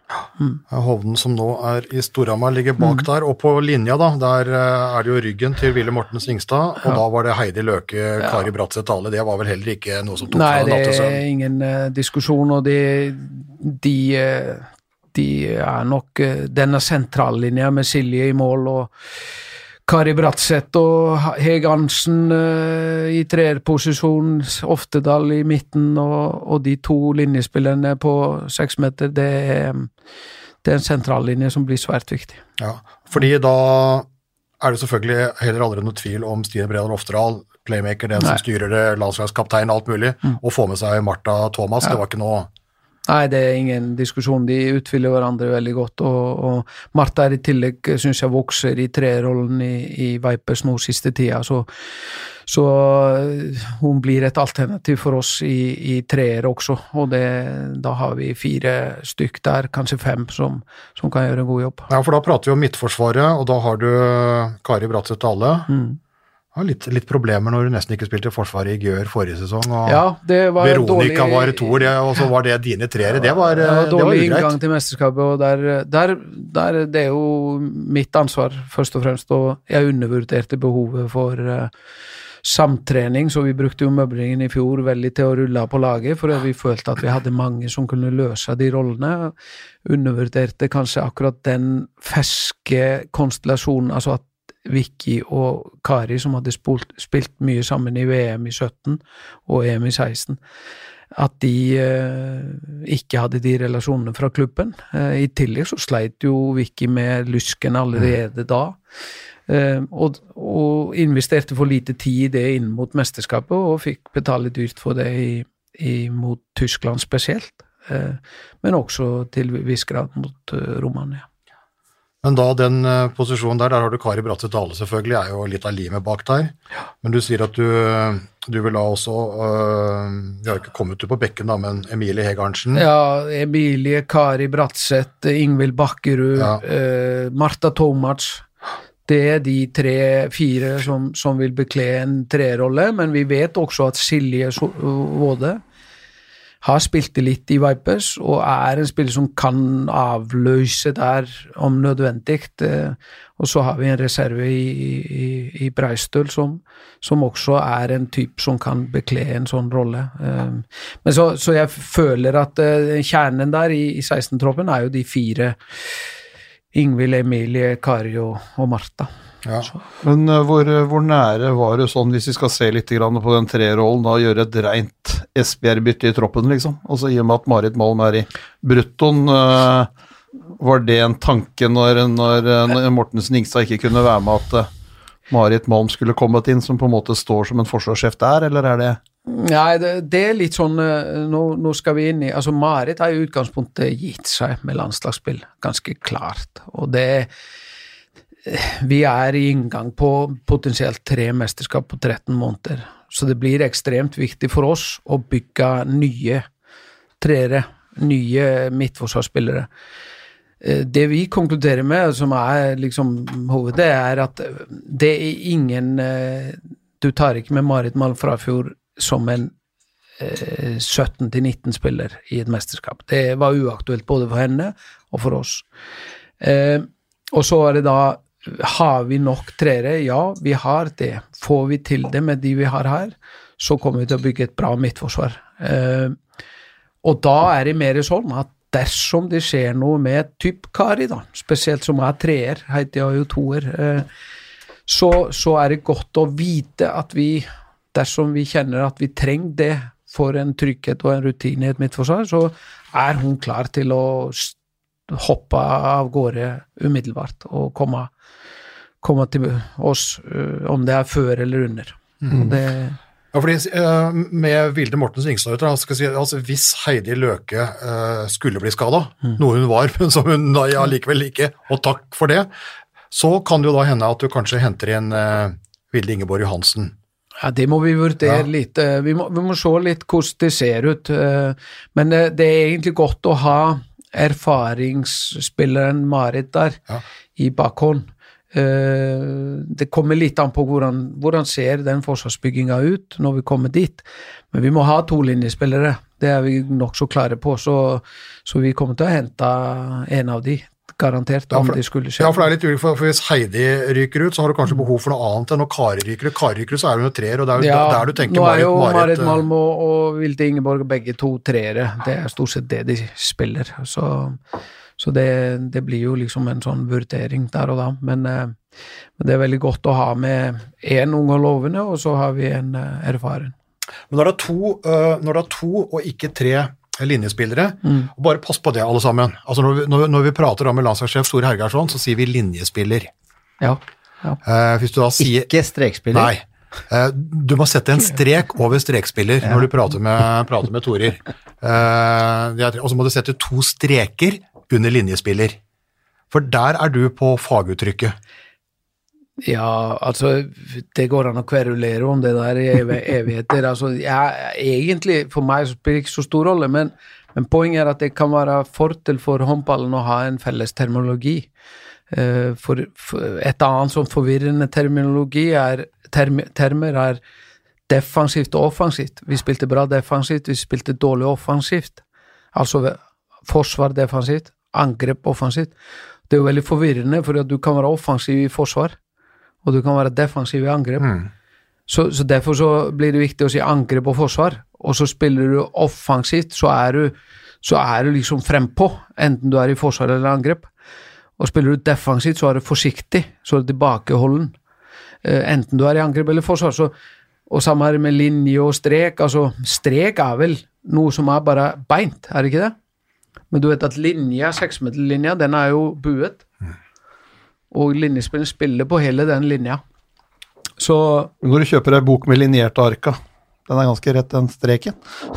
Hovden som nå er i Storhamar ligger bak Mm. der, og på linja da, der eh, er det jo ryggen til Ville Morten Singstad, og da var det Heidi Løke, Kari Bratseth Dale, det var vel heller ikke noe som tok Nei, fra det nattesøvn. er ingen eh, diskusjon, og de, de, eh, de er nok uh, denne sentrallinja med Silje i mål og Kari Bratseth og Hege Arntzen eh, i treerposisjon, Oftedal i midten og, og de to linjespillerne på seksmeter, det er, det er en sentrallinje som blir svært viktig. Ja, fordi da er det selvfølgelig heller aldri noe tvil om Stine Bredal Oftedal, playmaker, den som styrer det, landslagskaptein, alt mulig, og få med seg Martha Thomas, det var ikke noe Nei, det er ingen diskusjon. De utfyller hverandre veldig godt. Og, og Martha er i tillegg, syns jeg, vokser i trerollen i, i Vipers nå siste tida. Så, så øh, hun blir et alternativ for oss i, i treer også. Og det, da har vi fire stykk der, kanskje fem, som, som kan gjøre en god jobb. Ja, for da prater vi om Midtforsvaret, og da har du Kari Bratseth Dale. Mm. Har litt, litt problemer når du nesten ikke spilte forsvar i Gjør forrige sesong, og Ja, det var Veronica dårlig- var toer, det- og så var det dine treere. Det var, Det var det var dårlig inngang til mesterskapet, og der, der, der Det er jo mitt ansvar, først og fremst, og jeg undervurderte behovet for eh, samtrening, så vi brukte jo møblingen i fjor veldig til å rulle på laget, for vi følte at vi hadde mange som kunne løse de rollene. Undervurderte kanskje akkurat den ferske konstellasjonen, altså at Vicky og Kari, som hadde spilt, spilt mye sammen i VM i 17 og EM i 16, at de eh, ikke hadde de relasjonene fra klubben. Eh, I tillegg så sleit jo Vicky med lysken allerede da. Eh, og, og investerte for lite tid i det inn mot mesterskapet, og fikk betale dyrt for det i, i, mot Tyskland spesielt. Eh, men også til viss grad mot eh, Romania. Men da den eh, posisjonen der, der har du Kari Bratte Dale selvfølgelig, er jo litt av limet bak der. Men du sier at du, du vil da også øh, Vi har ikke kommet ut på bekken, da, men Emilie Hegarnsen Ja, Emilie, Kari Bratseth, Ingvild Bakkerud, Ja. øh, Marta Tomac. Det er de tre-fire som, som vil bekle en trerolle, men vi vet også at Silje Våde har spilt det litt i Vipers, og er en spiller som kan avløse der om nødvendig. Eh, og så har vi en reserve i, i, i Breistøl som, som, også er en type som kan bekle en sånn rolle. Eh, men så, så jeg føler at eh, kjernen der i, i 16-troppen er jo de fire Ingvild, Emilie, Kari og, og Martha. Ja. Men uh, hvor, hvor, nære var det sånn, hvis vi skal se litt på den trerollen, da gjøre et reint Esbjerg-bytte i troppen, liksom? Altså I og med at Marit Malm er i bruttoen, uh, var det en tanke når, når, når Mortensen Ingstad ikke kunne være med at uh, Marit Malm skulle kommet inn, som på en måte står som en forsvarssjef der, eller er det Nei, det, det, er litt sånn nå, nå, skal vi inn i Altså, Marit har i utgangspunktet gitt seg med landslagsspill, ganske klart. Og det er vi er i inngang på potensielt tre mesterskap på 13 måneder. Så det blir ekstremt viktig for oss å bygge nye treere, nye midtforsvarsspillere. Eh, det vi konkluderer med, som er liksom hovedet, er at det er ingen eh, Du tar ikke med Marit Malm Frafjord som en 17-19-spiller eh, i et mesterskap. Det var uaktuelt både for henne og for oss. og så er det da har vi nok trere? Ja, vi har det. Får vi til det med de vi har her, så kommer vi til å bygge et bra midtforsvar. Eh, og da er det mer sånn at dersom det skjer noe med typ Kari, da, spesielt som er treer, Heidi har jo toer, eh, så, så, er det godt å vite at vi, dersom vi kjenner at vi trenger det for en trygghet og en rutine i et midtforsvar, så er hun klar til å hoppe av gårde umiddelbart og komme komme til oss, uh, om det er før eller under. Mm. Det, ja, fordi uh, Med Vilde Mortens Ingstad si, altså, Hvis Heidi Løke uh, skulle bli skada, mm. noe hun var, men som hun allikevel ja, ikke, og takk for det, så kan det jo da hende at du kanskje henter inn Vilde Ingeborg Johansen. Ja, Det må vi vurdere ja. litt. Vi må, vi må, se litt hvordan det ser ut. Men det er egentlig godt å ha erfaringsspilleren Marit der ja. i bakhånd. Eh, det kommer litt an på hvordan, hvordan ser den forsvarsbygginga ut når vi kommer dit. Men vi må ha to linjespillere, det er vi nokså klare på. Så, så, vi kommer til å hente en av de, garantert, om ja, for, det skulle skje. Ja, for det er litt ulikt, for, for Hvis Heidi ryker ut, så har du kanskje behov for noe annet enn når Kari ryker ut. Kari ryker ut, så er hun jo treer, og det er jo ja, der du tenker Nå er jo Marit, Marit Malm og, og Vilde Ingeborg begge to treere. Det er stort sett det de spiller. Så så det, det, blir jo liksom en sånn vurdering der og da. Men, eh, men det er veldig godt å ha med én ung og lovende, og så har vi en eh, erfaren. Men når det, er to, når det er to og ikke tre linjespillere, mm. og bare pass på det, alle sammen. Altså når vi, når, når vi prater med landslagssjef Store Hergarsson, så sier vi linjespiller. Ja. ja. Hvis du da sier Ikke strekspiller? Nei. Du må sette en strek over strekspiller ja. når du prater med, prater med Torer. og så må du sette to streker under linjespiller. For der er du på faguttrykket. Ja, altså Det går an å kverulere om det der i evigheter. altså, jeg, Egentlig, for meg spiller det ikke så stor rolle, men, men, poenget er at det kan være fortel for håndballen å ha en felles terminologi. Uh, for, for, Et annet sånn forvirrende terminologi er, term, termer er defensivt og offensivt. Vi spilte bra defensivt, vi spilte dårlig offensivt. Altså forsvar defensivt, angrep offensivt. Det er jo veldig forvirrende, for du kan være offensiv i forsvar, og du kan være defensiv i angrep. Mm. Så, så, Derfor så blir det viktig å si angrep og forsvar, og så spiller du offensivt, så er du, så er du liksom frempå, enten du er i forsvar eller angrep. Og spiller du defensivt, så er du forsiktig, så er du tilbakeholden. Uh, enten du er i angrep eller forsvar. Så, og samme er det med linje og strek. altså Strek er vel noe som er bare beint, er det ikke det? Men du vet at linja, seksmeterlinja, den er jo buet. Mm. Og linjespilleren spiller på hele den linja. Så Når du kjøper ei bok med linjerte arka, den er ganske rett, den streken.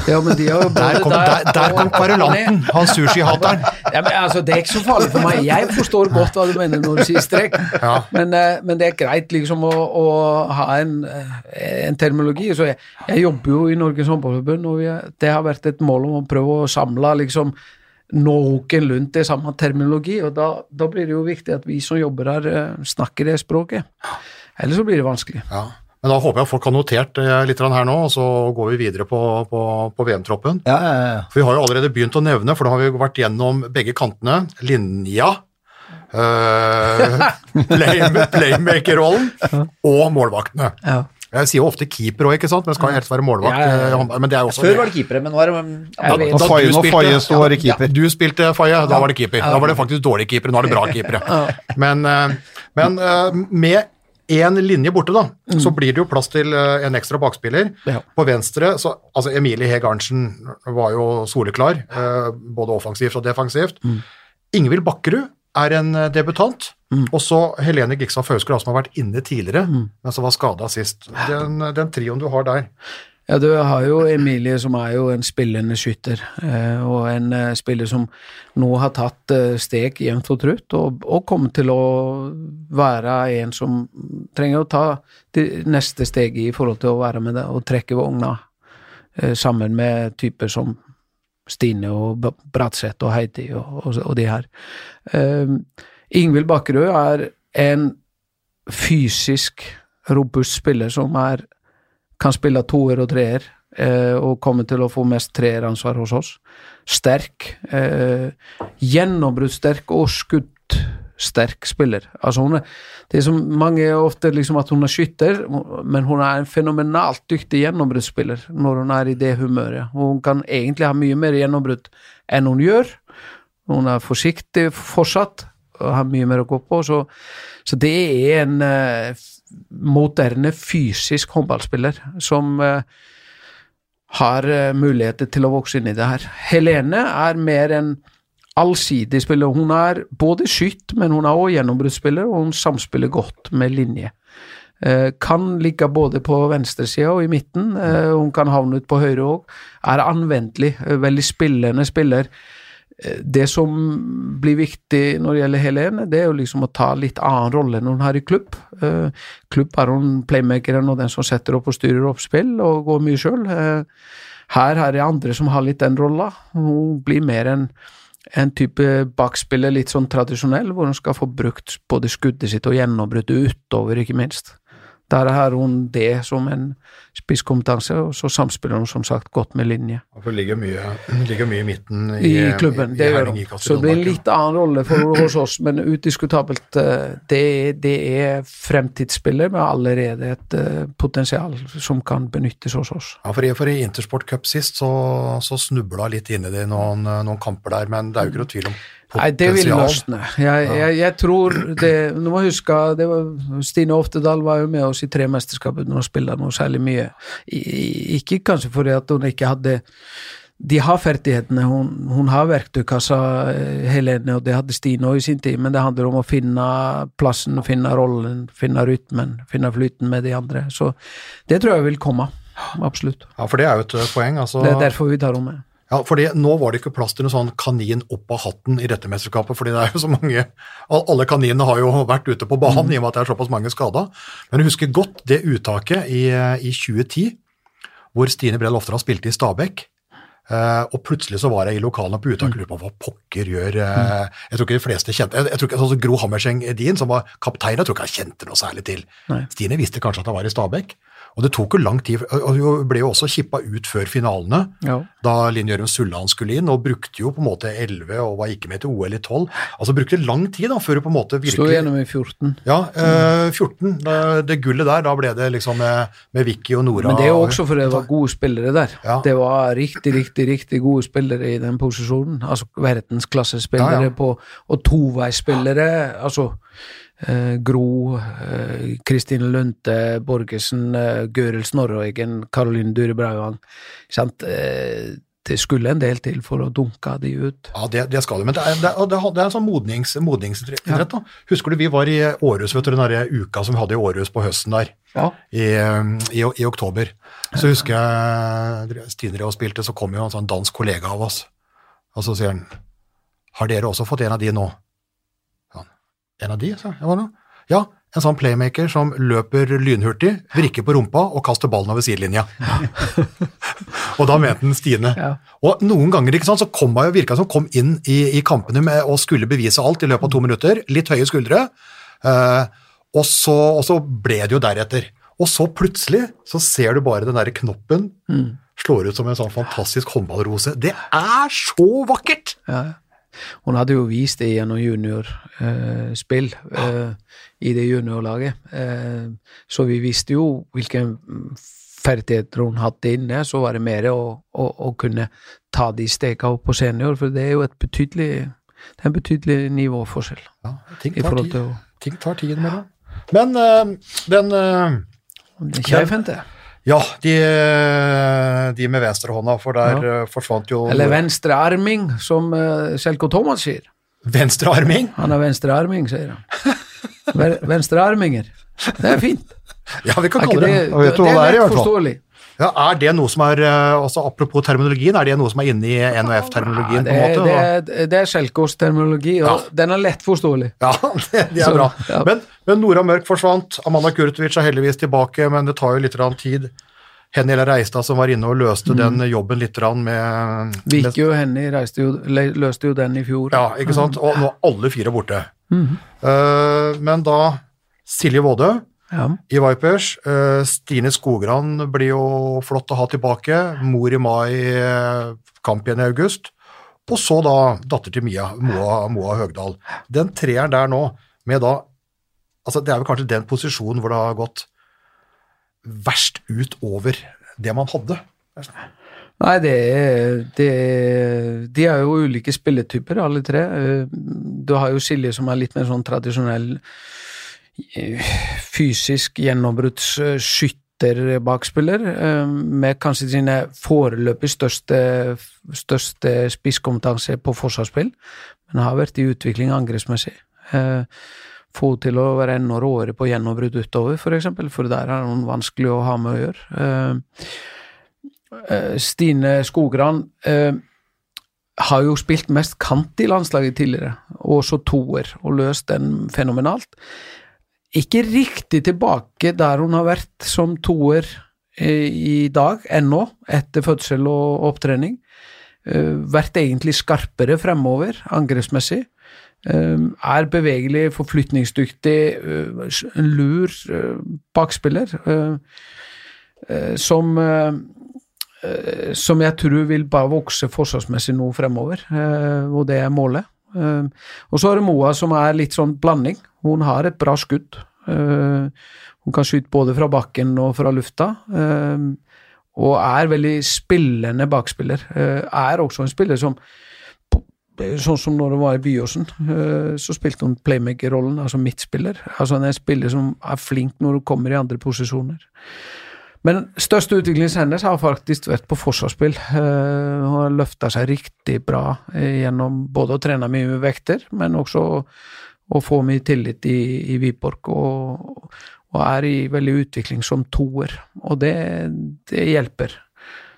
Ja, men de har jo Der kom, der, der kom kverulanten, han sushihateren. Ja, men altså, det er ikke så farlig for meg. Jeg forstår godt hva du mener når du sier strek, ja. men, eh, men, det er greit liksom å, å ha en, eh, en, terminologi. Så jeg, jeg, jobber jo i Norges Håndballforbund, og jeg, det har vært et mål om å prøve å samle liksom noenlunde samme terminologi, og da, da, blir det jo viktig at vi som jobber her, eh, snakker det språket. Ellers så blir det vanskelig. Ja. Men da håper jeg folk har notert eh, litt her nå, og så går vi videre på, på, på VM-troppen. Ja, ja, ja. For vi har jo allerede begynt å nevne, for da har vi vært gjennom begge kantene. Linja, øh, play, playmaker-rollen og målvaktene. Jeg sier jo ofte keeper òg, ikke sant, men det skal helst være målvakt. Ja, ja, ja. eh, Men det er også Før var det keepere, men nå er det Jeg Da Faye når sto, var det keeper. Du spilte Faye, da var det keeper. Da var det faktisk dårlige keepere, nå er det bra keepere. Men, eh, men eh, med én linje borte, da, så blir det jo plass til en ekstra bakspiller. Ja. På venstre, så altså Emilie Heg Arntzen var jo soleklar, både offensivt og defensivt. Ingvild Bakkerud er en eh, debutant. Og så Helene Gikstad Fausker, som har vært inne tidligere, men som var skada sist. Den, den trioen du har der. Ja, du har jo Emilie, som er jo en spillende skytter, eh, og en eh, spiller som nå har tatt eh, steg jevnt og trutt, og, og kommer til å være en som trenger å ta det neste steget i forhold til å være med det og trekke vogna, sammen med typer som Stine og Bratseth og Heidi og, og, og de her. Ingvild Bakkerud er en fysisk robust spiller som er kan spille toer og treer, eh, og kommer til å få mest treeransvar hos oss. Sterk. Eh, Gjennombruddssterk og skuddsterk spiller. Altså hun er, det er som mange ofte liksom at hun er skytter, men hun er en fenomenalt dyktig gjennombruddsspiller når hun er i det humøret. Hun kan egentlig ha mye mer gjennombrudd enn hun gjør. Hun er forsiktig fortsatt har mye mer å gå på. Så, så det er en eh, moderne fysisk håndballspiller som eh, har eh, muligheter til å vokse inn i det her. Helene er mer en allsidig spiller. Hun er både skytt, men hun er også gjennombruddsspiller, og hun samspiller godt med linje. Eh, kan ligge både på venstresida og i midten. Eh, hun kan havne ut på høyre òg. Er anvendelig, veldig spillende spiller. Eh, Det som blir viktig når det gjelder Helene, det er jo liksom å ta litt annen rolle enn hun har i klubb. Eh, klubb er hun playmakeren og den som setter opp og styrer opp spill og går mye sjøl. her er det andre som har litt den rolla. Hun blir mer en, en type bakspiller, litt sånn tradisjonell, hvor hun skal få brukt både skuddet sitt og gjennombruddet utover, ikke minst. Der har hun det som en spisskompetanse, og så samspiller hun som sagt godt med linje For det ligger mye, ligger mye i midten i, i klubben. i, i gjør Herning hun. Så det blir en litt annen rolle for hos oss, men udiskutabelt eh, det, det er fremtidsspiller med allerede et eh, potensial som kan benyttes hos oss. Ja, for i, for i Intersport Cup sist så, så snubla litt inn i det noen, noen kamper der, men det er jo ikke noe tvil om Nei, det vil løsne. Jeg, jeg, jeg tror det Du må huske det var, Stine Oftedal var jo med oss i tre mesterskap uten å spille noe særlig mye. Ikke kanskje fordi at hun ikke hadde de har ferdighetene, hun, hun har verktøykassa, eh, Helene, og det hadde Stine òg i sin tid, men det handler om å finne plassen, finne rollen, finne rytmen, finne flyten med de andre. Så det tror jeg vil komme. Absolutt. Ja, for det er jo et poeng. Altså, Det er derfor vi tar henne med. Ja, fordi Nå var det ikke plass til noen sånn kanin opp av hatten i dette mesterskapet, fordi det er jo så mange Alle kaninene har jo vært ute på banen i og med at det er såpass mange skada. Men jeg husker godt det uttaket i, i 2010, hvor Stine Brell Oftedal spilte i Stabekk. Uh, og plutselig så var jeg i lokalene på uttaket og lurte på hva pokker gjør eh, Jeg tror ikke de fleste kjente jeg, jeg tror ikke, sånn som Gro Hammerseng Edin, som var kaptein, jeg tror ikke han kjente noe særlig til. Nei. Stine visste kanskje at han var i Stabekk. Og det tok jo lang tid, og hun ble jo også kippa ut før finalene Ja. da Linn Jørgen Sulland skulle inn, og brukte jo på en måte 11 og var ikke med til OL i 12. Altså brukte lang tid da, før hun på en måte Slo virkelig gjennom i 14. Ja, eh, 14. Det, det gullet der, da ble det liksom med, med Vicky og Nora. Men det er jo også fordi det var gode spillere der. Ja. Det var riktig, riktig, riktig gode spillere i den posisjonen. Altså verdensklassespillere Ja, på og toveispillere. Altså eh, Gro, eh, Kristine Lunte, Borgesen, eh, Gøril Snorrøygen, Karoline Dure Brauvang. Eh, det skulle en del til for å dunke de ut. Ja, det, det skal det. Men det er, det er, det er en sånn modnings, modningsidrett. da. Husker du vi var i Århus, vet du, den der uka som vi hadde i Århus på høsten der, Ja. i, um, i, i oktober. Så husker jeg Stine og spilte, så kom jo en sånn dansk kollega av oss, og så sier han Har dere også fått en av de nå? Ja, en av de, sa jeg. Var? Ja, en sånn playmaker som løper lynhurtig, vrikker på rumpa og kaster ballen over sidelinja. og da mente han Stine. Ja. Og noen ganger ikke sant, så kom jo, virka som kom inn i, i kampene med, og skulle bevise alt i løpet av to minutter. Litt høye skuldre. eh, og, så, og så ble det jo deretter. Og så plutselig så ser du bare den der knoppen Mm. slår ut som en sånn fantastisk håndballrose. Det er så vakkert! Ja. Hun hadde jo vist det gjennom juniorspill eh, i det juniorlaget. Eh, så vi visste jo hvilke ferdigheter hun hadde inne. Så var det mer å, å, å kunne ta de stegene opp på senior, for det er jo et betydelig det er en betydelig nivåforskjell Ja, ting tar tid, å ting tar tid det Men øh, den eh, Kjefente. Ja, de, de med venstrehånda, for der ja. forsvant jo Eller venstrearming, som uh, Selko Thomas sier. venstrearming. Han er venstrearming, sier han. Venstrearminger. Det er fint. Ja, vi kan kalle det, det Vet du hva det er, i hvert fall. Ja, Er det noe som er eh, også Apropos terminologien, er det noe som er inne i NHF-terminologien? Det, på en måte? det, er- det er Selkos terminologi, og den er lett forståelig. Ja, det, det er Så, bra. ja. Men, men Nora Mørk forsvant. Amanda Kurtovic er heldigvis tilbake, men det tar jo litt tid. Henny Reistad som var inne og løste den jobben litt med, med Vicky og Henny reiste jo, le- løste jo den i fjor. Ja, ikke sant? Og nå er alle fire borte. Mm. Uh, men da Silje Vådø Ja. i Vipers. eh, Stine Skogran blir jo flott å ha tilbake. Mor i mai, eh, kamp igjen i august. Og så da datter til Mia, Moa, Moa Høgdal. Den treeren der nå, med da altså Det er vel kanskje den posisjonen hvor det har gått verst ut over det man hadde. Nei, det er, det er De er jo ulike spilletyper, alle tre. Eh, Du har jo Silje som er litt mer sånn tradisjonell fysisk gjennombruddsskytterbakspiller, eh, med kanskje sine foreløpig største, største spisskompetanse på forsvarsspill, men har vært i utvikling angrepsmessig. Eh, Få til å være enda råere på gjennombrudd utover, for eksempel, for der er noen vanskelig å ha med å gjøre. Eh, Stine Skogran har jo spilt mest kant i landslaget tidligere, og så toer, og løst den fenomenalt. Ikke riktig tilbake der hun har vært som toer eh, i dag, ennå, etter fødsel og opptrening. Eh, vært egentlig skarpere fremover, angrepsmessig. Eh, er bevegelig, forflytningsdyktig, lur bakspiller. som som jeg tror vil bare vokse forsvarsmessig nå fremover, og det er målet. Og så er det Moa som er litt sånn blanding. Hun har et bra skudd. Eh, hun kan skyte både fra bakken og fra lufta. eh, og er veldig spillende bakspiller. Eh, er også en spiller som Sånn som når hun var i Byåsen, så spilte hun playmaker-rollen, altså midtspiller. Altså en spiller som er flink når hun kommer i andre posisjoner. Men største utviklingen hennes har faktisk vært på forsvarsspill. Hun har løfta seg riktig bra gjennom både å trene mye med vekter, men også å, får få mye tillit i, i Viborg, og, og er i veldig utvikling som toer. Og det, det hjelper.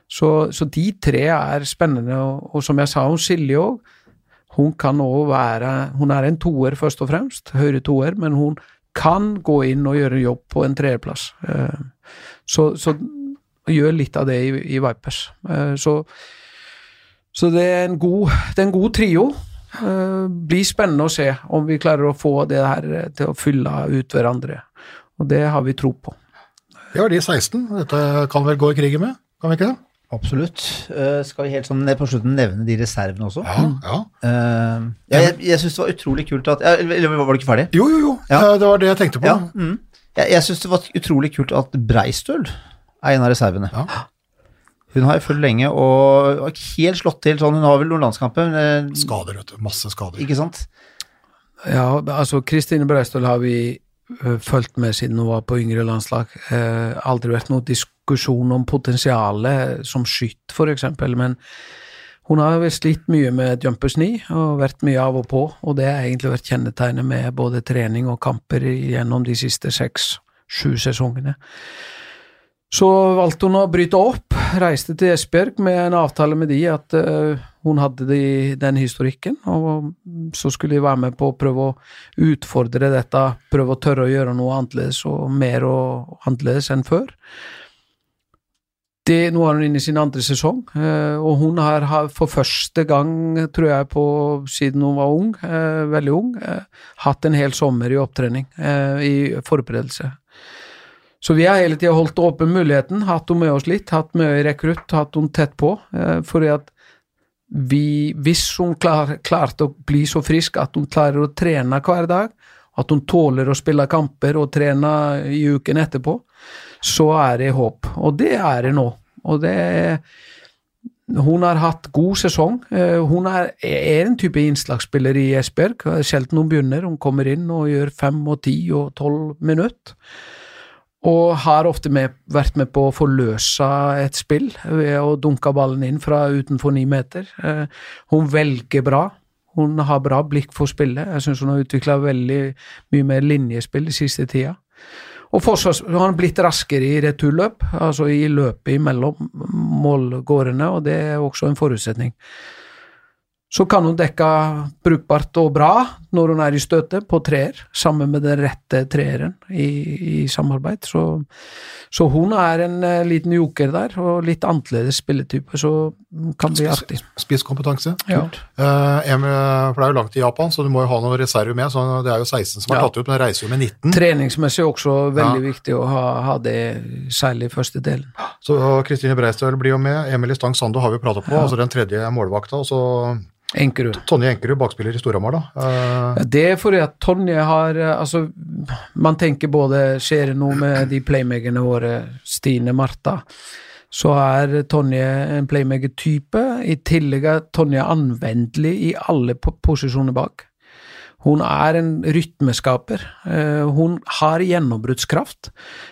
Så, så de tre er spennende, og, og som jeg sa om Silje òg, hun kan òg være Hun er en toer, først og fremst, høyre toer, men hun kan gå inn og gjøre jobb på en treerplass. Eh, Så, så gjør litt av det i, i Vipers. Eh, Så, så det, er en god, det er en god trio. Eh, Blir spennende å se om vi klarer å få det her eh, til å fylle ut hverandre. Og det har vi tro på. Det var de 16. Dette kan vel gå i krigen med, kan vi ikke det? Absolutt. Uh, skal vi helt sånn ned på slutten nevne de reservene også? Ja, ja. Uh, ja, jeg jeg syns det var utrolig kult at ja, Eller var du ikke ferdig? Jo, jo, jo. Ja. Det var det jeg tenkte på. Ja. Mm. Jeg, jeg syns det var utrolig kult at Breistøl er en av reservene. Ja. Hun har fulgt lenge og har helt slått til sånn. Hun har vel noen landskamper, eh, Skader, vet du. Masse skader. ikke sant? Ja, altså Kristine Breistøl har vi ø, fulgt med siden hun var på yngre landslag. Eh, aldri vært noen diskusjon om potensialet som skytt, for eksempel, men hun har vel slitt mye med jumpers knee og vært mye av og på, og det har egentlig vært kjennetegnet med både trening og kamper gjennom de siste seks-sju sesongene. Så valgte hun å bryte opp, reiste til Esbjerg med en avtale med de at uh, hun hadde de, den historikken, og så skulle de være med på å prøve å utfordre dette, prøve å tørre å gjøre noe annerledes og mer og annerledes enn før. Det, nå er hun inne i sin andre sesong, uh, og hun har, for første gang, tror jeg, på, siden hun var ung, uh, veldig ung, hatt en hel sommer i opptrening, i forberedelse. Så vi har hele tida holdt åpen muligheten, hatt henne med oss litt, hatt mye rekrutt, hatt henne tett på. for fordi at vi, hvis hun klar, klarte å bli så frisk at hun klarer å trene hver dag, at hun tåler å spille kamper og trene i uken etterpå, så er det håp. Og det er det nå. Og det hun har hatt god sesong. Eh, hun er, er en type innslagsspiller i Esbjerg. Sjelden hun begynner. Hun kommer inn og gjør fem og ti og tolv minutter. Og har ofte med, vært med på å forløse et spill ved å dunke ballen inn fra utenfor ni meter. Eh, hun velger bra. Hun har bra blikk for spillet. Jeg syns hun har utvikla veldig mye mer linjespill de siste tida. Og forsvars, hun har blitt raskere i returløp, altså i løpet mellom målgårdene, og det er også en forutsetning. Så kan hun dekke brukbart og bra når hun er i støtet, på treer, sammen med den rette treeren i, i samarbeid. Så, så, hun er en uh, liten joker der, og litt annerledes spilletype, så kan bli artig. Spisskompetanse. Ja. Uh, for det er jo langt til Japan, så du må jo ha noen reserve med. så Det er jo 16 som har Ja. tatt ut, men reiser jo med 19. Treningsmessig også veldig Ja. viktig å ha, ha det, særlig i første delen. Så Kristine Breistøl blir jo med. Emilie Stang Sando har vi pratet på, altså den tredje målvakta. Og så Enkerud. Tonje Enkerud, bakspiller i Storhamar, da. Uh... Det er fordi at Tonje har eh, Altså, man tenker både Skjer det noe med de playmakerne våre, Stine, Martha, så er Tonje en playmaker-type. I tillegg er Tonje anvendelig i alle posisjoner bak. Hun er en rytmeskaper. Eh, Hun har gjennombruddskraft.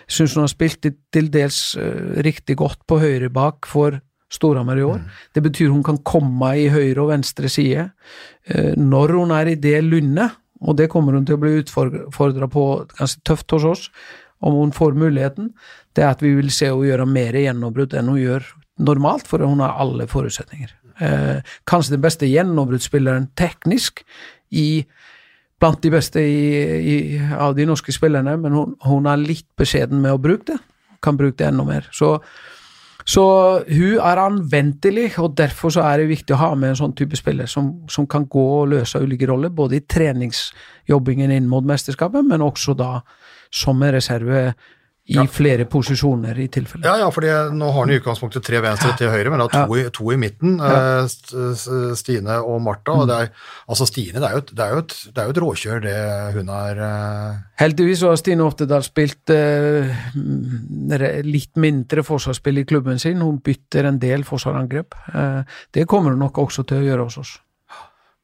Syns hun har spilt til- dels riktig godt på høyre bak for Storhamar i år. Det betyr hun kan komme i høyre og venstre side. Eh, Når hun er i det lundet, og det kommer hun til å bli utfordra på ganske tøft hos oss, om hun får muligheten, det er at vi vil se henne gjøre mer gjennombrudd enn hun gjør normalt, for hun har alle forutsetninger. Eh, kanskje den beste gjennombruddsspilleren teknisk i blant de beste i, i, av de norske spillerne, men hun, hun er litt beskjeden med å bruke det. Kan bruke det enda mer. Så, så hun er anvendelig, og derfor så er det viktig å ha med en sånn type spiller som, som kan gå og løse ulike roller, både i treningsjobbingen inn mot mesterskapet, men også da som en reserve i flere posisjoner i tilfelle. Ja, ja, fordi nå har han i utgangspunktet tre venstre til høyre, men da to, i, to i midten. Ja. Stine og Martha. Og det er, altså Stine, det er, jo et, det, er jo et, det er jo et råkjør, det hun er. eh, Heldigvis har Stine Oftedal spilt eh, litt mindre forsvarsspill i klubben sin. Hun bytter en del forsvarsangrep. Eh, det kommer hun nok også til å gjøre hos oss.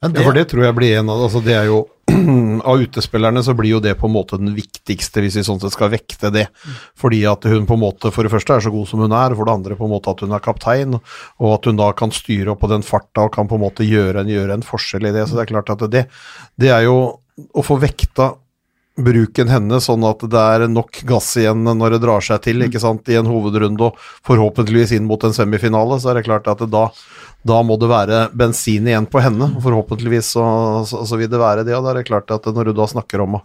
Men Ja, for det tror jeg blir en av altså det er jo Av utespillerne så blir jo det på en måte den viktigste, hvis vi sånn sett skal vekte det. Fordi at hun på en måte for det første er så god som hun er, for det andre på en måte at hun er kaptein, og at hun da kan styre opp på den farta og kan på en måte gjøre en, gjøre en forskjell i det. Så det er klart at det, det er jo å få vekta bruken henne, sånn at det er nok gass igjen når det drar seg til ikke sant, i en hovedrunde og forhåpentligvis inn mot en semifinale, så er det klart at det da, da må det være bensin igjen på henne. Forhåpentligvis så, så, så vil det være det. og da er det klart at Når du da snakker om å,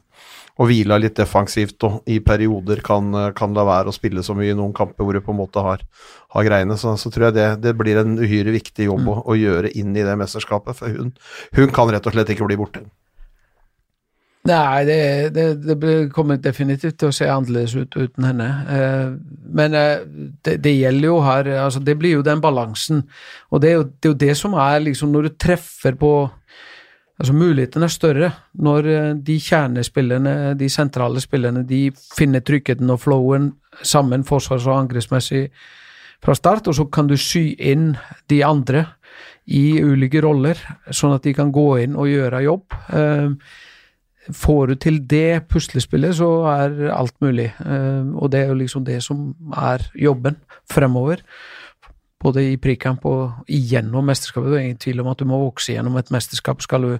å hvile litt defensivt og i perioder kan, kan la være å spille så mye i noen kamper hvor du på en måte har, har greiene, så, så tror jeg det, det blir en uhyre viktig jobb å, å gjøre inn i det mesterskapet. For hun, hun kan rett og slett ikke bli borte. Nei, det, det, det kommer definitivt til å se annerledes ut uten henne. Eh, men eh, det, det gjelder jo her altså Det blir jo den balansen. Og det er jo det, er jo det som er liksom Når du treffer på Altså Mulighetene er større når eh, de kjernespillerne, de sentrale spillerne, de finner tryggheten og flowen sammen forsvars- og angrepsmessig fra start, og så kan du sy inn de andre i ulike roller, sånn at de kan gå inn og gjøre jobb. Får du til det puslespillet, så er alt mulig. Eh, og det er jo liksom det som er jobben fremover. Både i prikamp og igjennom mesterskapet. Det er ingen tvil om at du må vokse gjennom et mesterskap. Skal du,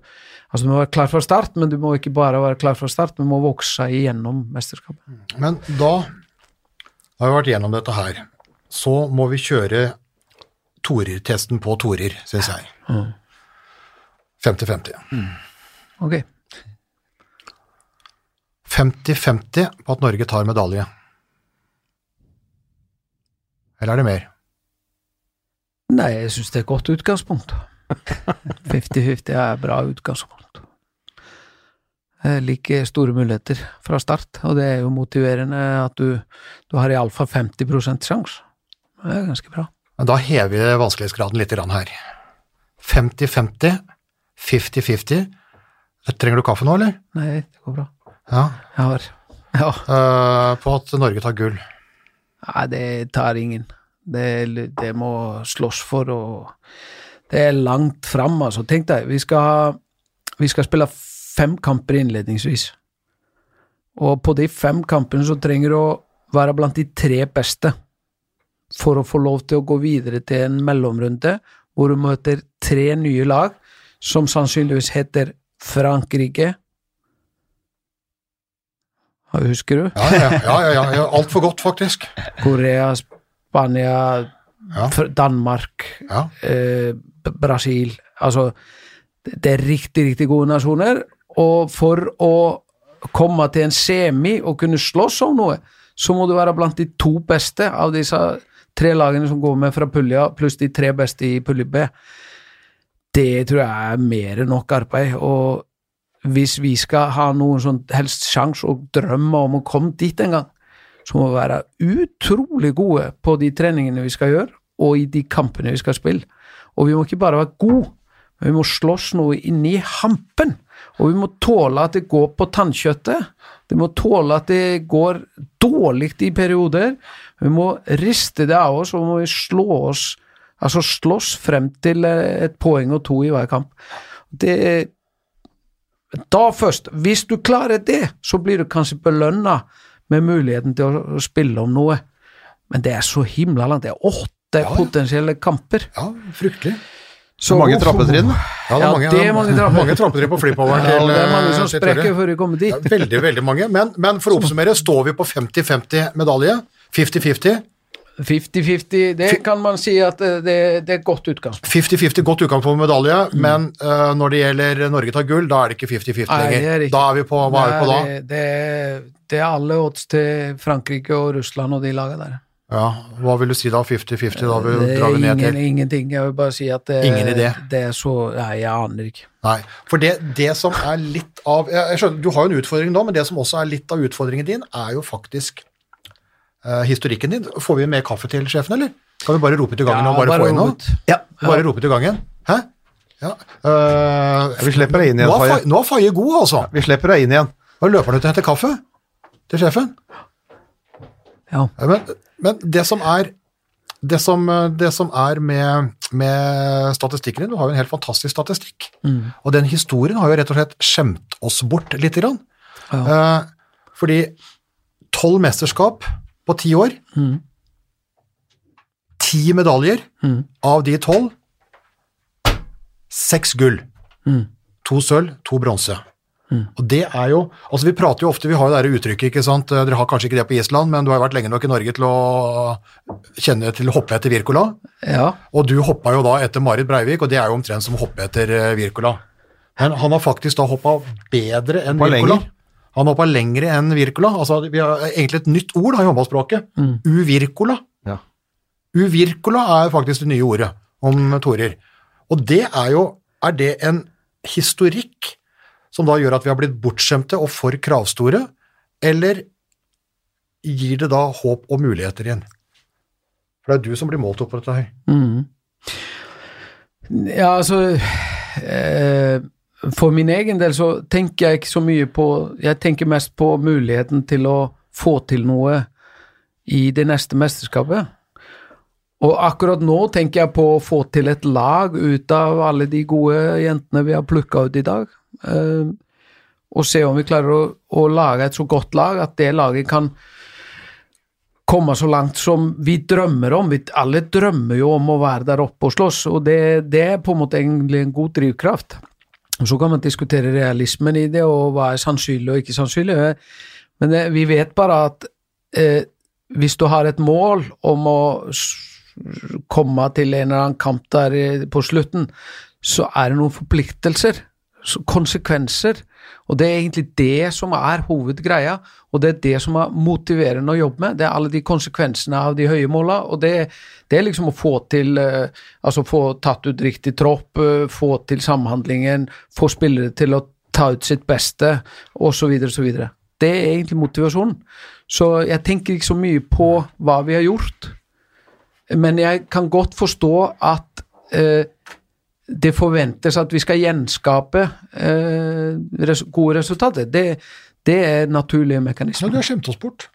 altså du må være klar fra start, men du må ikke bare være klar fra start, du må vokse igjennom mesterskapet. Men da har vi vært gjennom dette her. Så må vi kjøre torertesten på torer, syns jeg. 50-50. Ok. 50-50 på at Norge tar medalje. Eller er det mer? Nei, jeg syns det er et godt utgangspunkt. 50-50 er et bra utgangspunkt. like store muligheter fra start, og det er jo motiverende at du, du har iallfall 50% sjanse. Det er ganske bra. Men da hever vi vanskelighetsgraden litt her. 50-50, 50-50. Trenger du kaffe nå, eller? Nei, det går bra. Ja. Jeg har Ja. Uh, på at Norge tar gull. Nei, det tar ingen. Det, det må slåss for, og det er langt fram, altså. Tenk deg, vi skal, vi skal spille fem kamper innledningsvis. Og på de fem kampene så trenger du å være blant de tre beste for å få lov til å gå videre til en mellomrunde hvor du møter tre nye lag som sannsynligvis heter Frankrike Husker du? Ja, ja, ja. ja, ja. Altfor godt, faktisk. Korea, Spania, Ja. Danmark, Ja. eh, Brasil Altså, det det er riktig, riktig gode nasjoner. Og for å komme til en semi og kunne slåss om noe, så må du være blant de to beste av disse tre lagene som går med fra pulja, pluss de tre beste i pulje B. Det tror jeg er mer enn nok arbeid. og hvis vi skal ha noen som helst sjanse og drømme om å komme dit en gang, så må vi være utrolig gode på de treningene vi skal gjøre, og i de kampene vi skal spille. Og vi må ikke bare være gode, men vi må slåss noe inni hampen. Og vi må tåle at det går på tannkjøttet. Det må tåle at det går dårlig i perioder. Vi må riste det av oss, og vi må slå oss Altså slåss frem til eh, et poeng og to i hver kamp. Det da først, hvis du klarer det, så blir du kanskje belønna med muligheten til å, spille om noe. Men det er så himla langt. Det er åtte ja. potensielle kamper. Ja, fryktelig. Så mange trappetrinn. Ja, det er Ja, mange, det er mange trapper. mange trappetrinn på flippoveren Ja, til det er mange eh, som sprekker før de kommer dit. Ja, veldig, veldig mange. Men, men for å oppsummere, står vi på 50-50 medalje. 50-50. 50-50, det kan man si at eh, det, det er et godt utgangspunkt. 50-50 godt utgangspunkt for medalje, men uh, når det gjelder Norge tar gull, da er det ikke 50-50 lenger. er. Da er vi på, hva er vi på da? Det, det, er- det er alle odds til Frankrike og Russland og de lagene der. Ja, Hva vil du si da? 50-50? Da vil, Det drar vi ned ingen, til ingenting. Jeg vil bare si at det, Ingen idé. det er så Nei, jeg aner ikke. Nei. For det, det som er litt av jeg jeg skjønner, Du har jo en utfordring nå, men det som også er litt av utfordringen din, er jo faktisk eh, historikken din. Får vi mer kaffe til sjefen, eller? Kan vi bare rope til gangen gangen og bare, få inn noe? Ja. Bare rope til gangen? Hæ? Ja. Uh, Vi slipper deg inn igjen, Faye. Nå er Faye god, altså. Vi slipper deg inn igjen. Da løper han ut og henter kaffe til sjefen. Ja. Ja, Men, men det som er det som, det som er med, med statistikken din, du har jo en helt fantastisk statistikk. Og den historien har jo rett og slett skjemt oss bort litt. Grann. Eh, fordi tolv mesterskap på ti år, ti medaljer, av de tolv, seks gull. To sølv, to bronse. Og det er jo, altså Vi prater jo ofte, vi har jo det uttrykket, ikke sant, Eh, dere har kanskje ikke det på Island, men du har vært lenge nok i Norge til å kjenne til å hoppe etter Wirkola. ja. Og du hoppa jo da etter Marit Breivik, og det er jo omtrent som å hoppe etter eh, Wirkola. Men han har faktisk da hoppa bedre enn Wirkola. Han hoppa lengre enn Wirkola. Altså, vi har egentlig et nytt ord da, i håndballspråket. Uvirkola. Ja. Uvirkola er faktisk det nye ordet om torer. Og det er jo Er det en historikk som da gjør at vi har blitt bortskjemte og for kravstore, eller gir det da håp og muligheter igjen? For det er du som blir målt opp på dette her. Ja, altså eh, For min egen del så tenker jeg ikke så mye på Jeg tenker mest på muligheten til å få til noe i det neste mesterskapet. Og akkurat nå tenker jeg på å få til et lag ut av alle de gode jentene vi har plukka ut i dag. Eh, og se om vi klarer å, å lage et så godt lag at det laget kan komme så langt som vi drømmer om. Vi, alle drømmer jo om å være der oppe og slåss, og det, det er på en måte egentlig en god drivkraft. Så kan man diskutere realismen i det, og hva er sannsynlig og ikke sannsynlig. Men det, vi vet bare at eh, hvis du har et mål om å komme til en eller annen kamp der eh, på slutten, så er det noen forpliktelser, konsekvenser. Og det er egentlig det som er hovedgreia, og det er det som er motiverende å jobbe med. Det er alle de konsekvensene av de høye måla, og det, det er liksom å få til eh, Altså få tatt ut riktig tropp, eh, få til samhandlingen, få spillere til å ta ut sitt beste, osv., osv. Det er egentlig motivasjonen. Så jeg tenker ikke så mye på hva vi har gjort, men jeg kan godt forstå at eh, det forventes at vi skal gjenskape eh, gode resultater. Det, det er naturlige Men Ja, du har skjemt oss bort.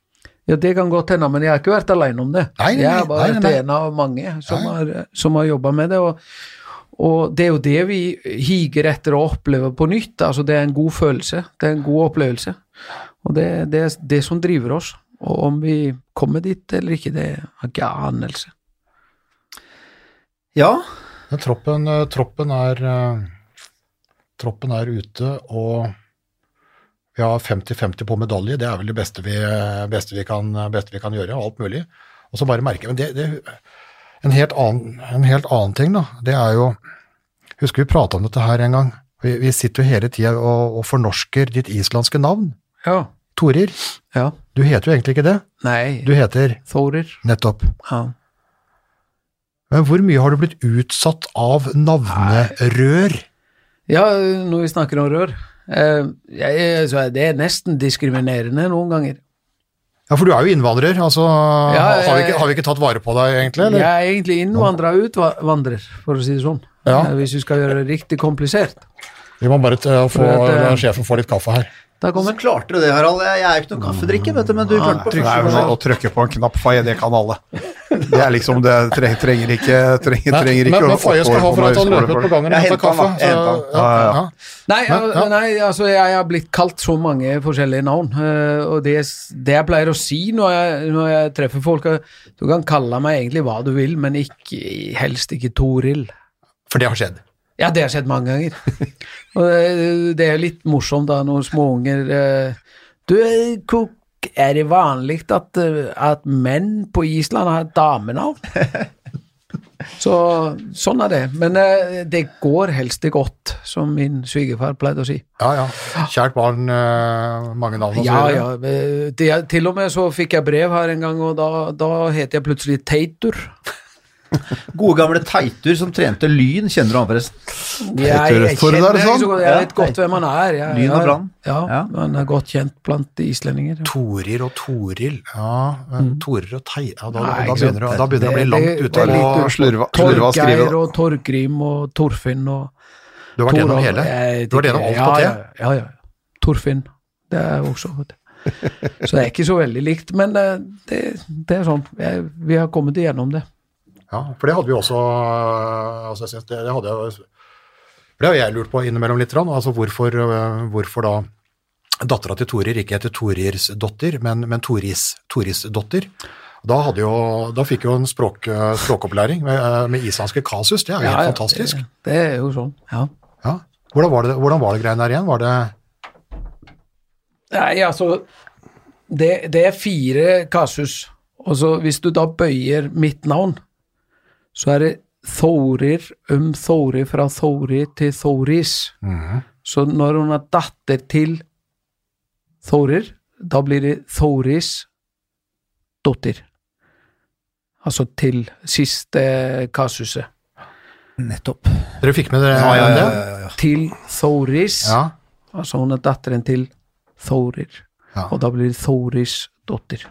Ja, Det kan godt hende, men jeg har ikke vært alene om det. Nei, nei, jeg har vært nei, en av mange som Nei. har, som har jobba med det. Og, og det er jo det vi higer etter å oppleve på nytt. altså Det er en god følelse. Det er en god opplevelse. Og det, det er det som driver oss. Og om vi kommer dit eller ikke, det har ikke jeg anelse. Ja, Men troppen, eh, troppen, er, eh, troppen er ute, og vi har 50-50 på medalje. Det er vel det beste vi, beste vi, kan, beste vi kan gjøre, og alt mulig. Og så bare merke Men det, det en, helt annen, en helt annen ting, da, det er jo Husker vi prata om dette her en gang? Vi, vi sitter jo hele tida og, og fornorsker ditt islandske navn. Ja. Torir. ja. Du heter jo egentlig ikke det. Nei. Du heter Thorir. nettopp Ja. Men hvor mye har du blitt utsatt av navnerør? ja, når vi snakker om rør eh, jeg, Det er nesten diskriminerende noen ganger. Ja, for du er jo innvandrer. altså Ja, har, vi ikke, har vi ikke tatt vare på deg, egentlig? eller? Jeg er egentlig innvandra utvandrer, for å si det sånn. Ja. Eh, Hvis vi skal gjøre det riktig komplisert. Vi må bare eh, få, at, sjefen få litt kaffe her. Da så klarte du det, Harald. Jeg jeg er jo ikke noen kaffedrikker, vet du, men du klarte på det men å trykke på en knapp, Faye, det kan alle. Det er liksom, det trenger, trenger ikke, trenger, trenger ikke men, men Faye skal ha for at han løper på gangen og henter kaffe. Så, ja, Ja, ja. ja. Nei, Men, nei altså, jeg har blitt kalt så mange forskjellige navn. eh, Og det, det jeg pleier å si når jeg, når jeg treffer folk er, Du kan kalle meg egentlig hva du vil, men ikke, helst ikke Toril. For det har skjedd. Ja, det har skjedd mange ganger. Og det, det er litt morsomt da, når småunger eh, Du, eh, er det vanlig at, eh, at menn på Island har damenavn? Så sånn er det. Men eh, det går helst det godt, som min svigerfar pleide å si. Ja, ja. Kjært barn, eh, mange navn og så Ja, videre. ja. ja. Det, til og med så fikk jeg brev her en gang, og da, da het jeg plutselig Teitur. Gode gamle Teitur som trente Lyn, kjenner du han forresten? Jeg, jeg, kjenner er ikke sånn. så godt, jeg vet godt hvem han er. Jeg, Lyn og Brann. Ja, Ja. han er godt kjent blant islendinger. Torir og Toril. Ja, men Torir og Tei... Ja, da, Nei, da, begynner, det, da begynner det å bli Det- langt ute Og slurva, slurva skrive, Torgeir og Torgrim og Torfinn og Du har vært gjennom hele? Du har vært gjennom alt på T? Ja, ja, ja. Torfinn. Det er også. Så det er ikke så veldig likt, men eh, det, det er sånn. Jeg, vi har kommet igjennom det. Ja, for det hadde vi også øh, altså, jeg synes det, det hadde jeg for det har jeg lurt på innimellom litt, altså hvorfor, øh, hvorfor da dattera til Torir ikke heter Torirs dotter, men, men Toris, Toris dotter. Da, jo, da fikk jo en språk, øh, språkopplæring med, med islandske kasus, det er jo Ja, helt fantastisk. Det, det er jo sånn, ja. Ja. Hvordan, var det, hvordan var det greiene der igjen? Var det Nei, altså det, det er fire kasus. Og så hvis du da bøyer mitt navn, svo er þórir um þóri frá þóri til þóris. Uh -huh. svo nú er hún að dattir til þórir þá blir þið þóris dottir altså til síst eh, kasuse nettopp. Þeir fikk með þeirra ja, ja, ja, til þóris. Altså hún er dattirinn til þórir. Og þá blir þið þóris dottir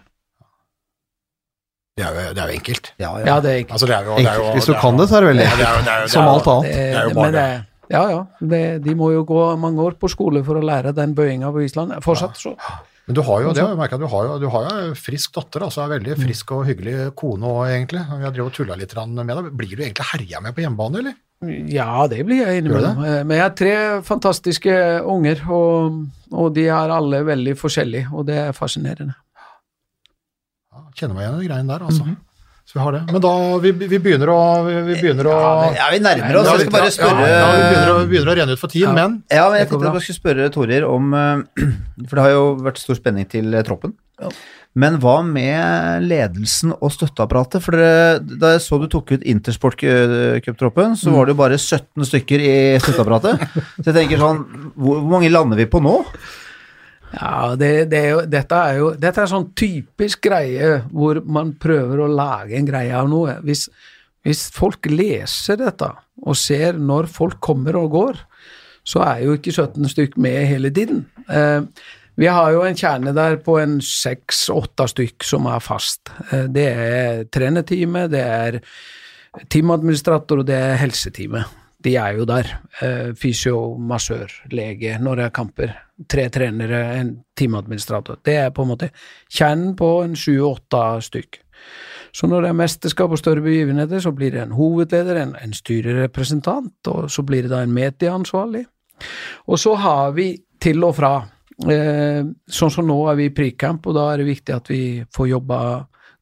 Det er jo, det er jo enkelt. Ja, ja. Ja, det er enkelt. Altså, det er jo, det er jo. Hvis du det er kan jo- det, så er det veldig er enkelt. er Som er alt annet. Det, Det er jo men bare det, ja, ja. Det, de må jo gå mange år på skole for å lære den bøyinga på Island. Fortsatt, så. Men du har jo det, jeg at du har jo, du har jo frisk datter, altså er veldig frisk og hyggelig kone òg, egentlig. Vi har drevet og tulla litt med deg. Blir du egentlig herja med på hjemmebane, eller? Ja, det blir jeg innimellom. Eh, Men jeg har tre fantastiske unger, og, og de er alle veldig forskjellige, og det er fascinerende. Kjenner meg igjen i de greiene der, altså. Så vi har det. Men da, vi, vi begynner å Vi, vi begynner å Ja, vi nærmer oss. Jeg skal bare spørre ja, ja, vi begynner, å, begynner å renne ut for tid, Ja. men Ja, men jeg tenkte jeg bare skulle spørre Torir om eh, For det har jo vært stor spenning til eh, troppen. Men hva med ledelsen og støtteapparatet? For da jeg så du tok ut Intersport-cuptroppen, så var det jo bare 17 stykker i støtteapparatet. Så jeg tenker sånn Hvor, hvor mange lander vi på nå? Ja, det, det er jo, dette er jo dette er sånn typisk greie hvor man prøver å lage en greie av noe. Hvis, hvis folk leser dette og ser når folk kommer og går, så er jo ikke 17 stykk med hele tiden. Eh, vi har jo en kjerne der på en seks-åtte stykk som er fast. Eh, det er trenerteamet, det er teamadministrator og det er helseteamet. De er jo der. Eh, fysio, massør, lege når det er kamper. Tre trenere, en teamadministrator. Det er på en måte kjernen på en sju-åtte stykk. Så når det er mesterskap og større begivenheter, så blir det en hovedleder, en, en styrerepresentant, og så blir det da en medieansvarlig. Og så har vi til og fra. Eh, sånn som nå er vi i pricamp, og da er det viktig at vi får jobba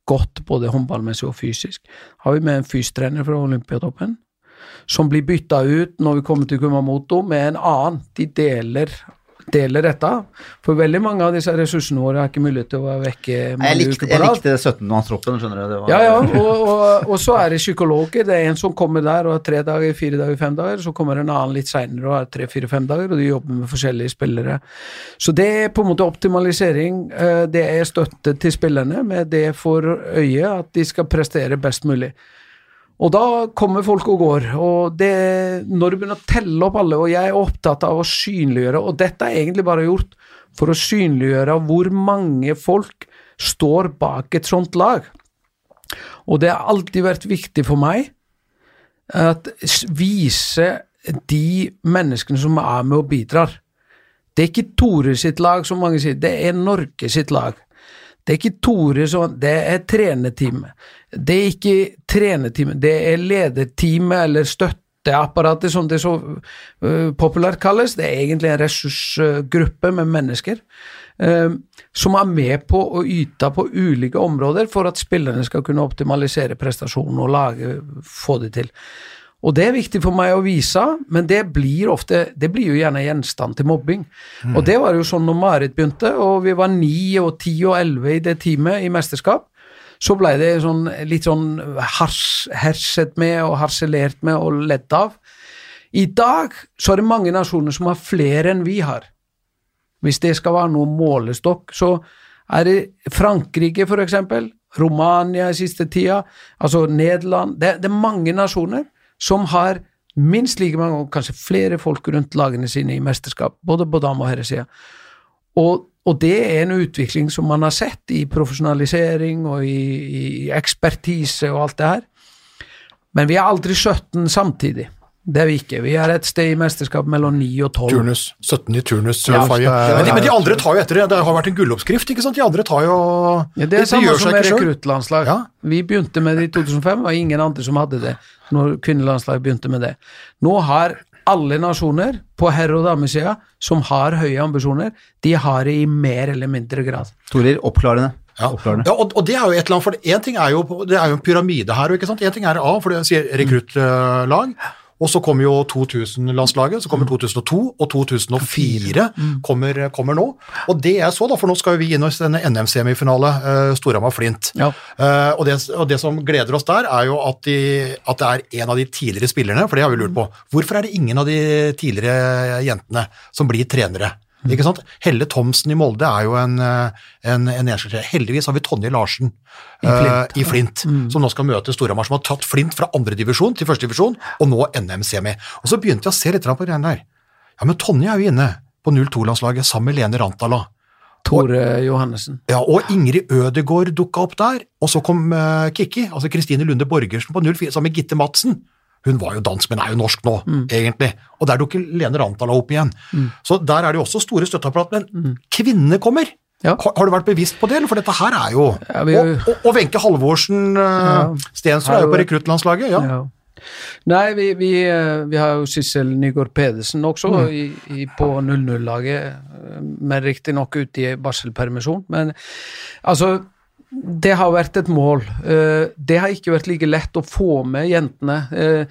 godt både håndballmessig og fysisk. Har vi med en fystrener fra Olympiatoppen, som blir bytta ut når vi kommer til Kumamoto med en annen. De deler deler dette. For veldig mange av disse ressursene våre har ikke mulighet til å være vekke mange Jeg likte, uker på jeg likte 17-mannstroppen, skjønner du. Det var, Ja, ja, og, og, og så er det psykologer. Det er en som kommer der og har tre dager, fire dager, fem dager. Så kommer en annen litt seinere og har tre, fire, fem dager, og de jobber med forskjellige spillere. Så det er på en måte optimalisering. eh, Det er støtte til spillerne med det for øye at de skal prestere best mulig. Og da kommer folk og går, og det, når du begynner å telle opp alle, og jeg er opptatt av å synliggjøre, og dette er egentlig bare gjort for å synliggjøre hvor mange folk står bak et sånt lag. Og det har alltid vært viktig for meg at vise de menneskene som er med og bidrar. Det er ikke Tore sitt lag, som mange sier, det er Norge sitt lag. Det er ikke Tore som Det er trenerteamet. Det er ikke trenerteamet, det er lederteamet eller støtteapparatet, som det så uh, populært kalles. Det er egentlig en ressursgruppe med mennesker uh, som er med på å yte på ulike områder for at spillerne skal kunne optimalisere prestasjonen og lage, få det til. Og det er viktig for meg å vise, men det blir ofte Det blir jo gjerne gjenstand til mobbing. Og det var jo sånn når Marit begynte, og vi var ni og ti og elleve i det teamet i mesterskap. Så ble det sånn, litt sånn hars, herset med og harselert med og ledd av. I dag så er det mange nasjoner som har flere enn vi har. Hvis det skal være noe målestokk, så er det Frankrike for eksempel, Romania i siste tida, altså Nederland det, det er mange nasjoner som har minst like mange, og kanskje flere folk rundt lagene sine i mesterskap, både på dame- og herresida. Og, og det er en utvikling som man har sett i profesjonalisering og i, i ekspertise og alt det her. Men vi er aldri 17 samtidig. Det er vi ikke. Vi er et sted i mesterskap mellom 9 og 12. Turnus. 17 i turnus. Ja, men, de, men de andre tar jo etter det. Det har vært en gulloppskrift, ikke sant? De andre tar jo Ja, det er det samme som med rekruttlandslag. Ja. Vi begynte med det i 2005, og ingen andre som hadde det når kvinnelandslaget begynte med det. Nå har alle nasjoner på herre- og damesida som har høye ambisjoner, de har det i mer eller mindre grad. Torir, oppklarende. Ja, ja og, og det er jo et eller annet, for en ting er jo, det er jo en pyramide her, ikke sant? En ting er A, for det sier rekruttlag, og så kommer jo 2000-landslaget, så kommer 2002, og 2004 kommer, kommer nå. Og det jeg så da, for nå skal vi inn i denne NM-semifinale, uh, Storhamar-Flint. Ja. Eh, og, det, og det som gleder oss der, er jo at, de, at det er en av de tidligere spillerne, for det har vi lurt på. Hvorfor er det ingen av de tidligere jentene som blir trenere? Ikke sant? Helle Thomsen i Molde er jo en, eh, en, en. Heldigvis har vi Tonje Larsen eh, i Flint, som nå skal møte Storhamar, som har tatt Flint fra andredivisjon til førstedivisjon, og nå NM-semi. Og så begynte jeg å se litt på greiene der. Ja, men Tonje er jo inne på 02-landslaget sammen med Lene Rantala. Tore Johannessen. Ja, og Ingrid Ødegård dukka opp der, og så kom uh, Kikki, altså Kristine Lunde Borgersen på 04 sammen med Gitte Madsen. Hun var jo dansk, men er jo norsk nå, egentlig. Og der dukker Lene Rantala opp igjen. Så der er det jo også store støtteapparat, men kvinnene kommer. Ja. Har, har du vært bevisst på det, eller? For dette her er jo Ja, vi- Og Wenche Halvorsen ja. Stensrud er jo på rekruttlandslaget, ja. Ja. Nei, vi, vi, eh, vi har jo Sissel Nygaard Pedersen også i, i, på 00-laget, eh, men riktignok ute i barselpermisjon. Men altså, det har vært et mål. Eh, Det har ikke vært like lett å få med jentene. Eh,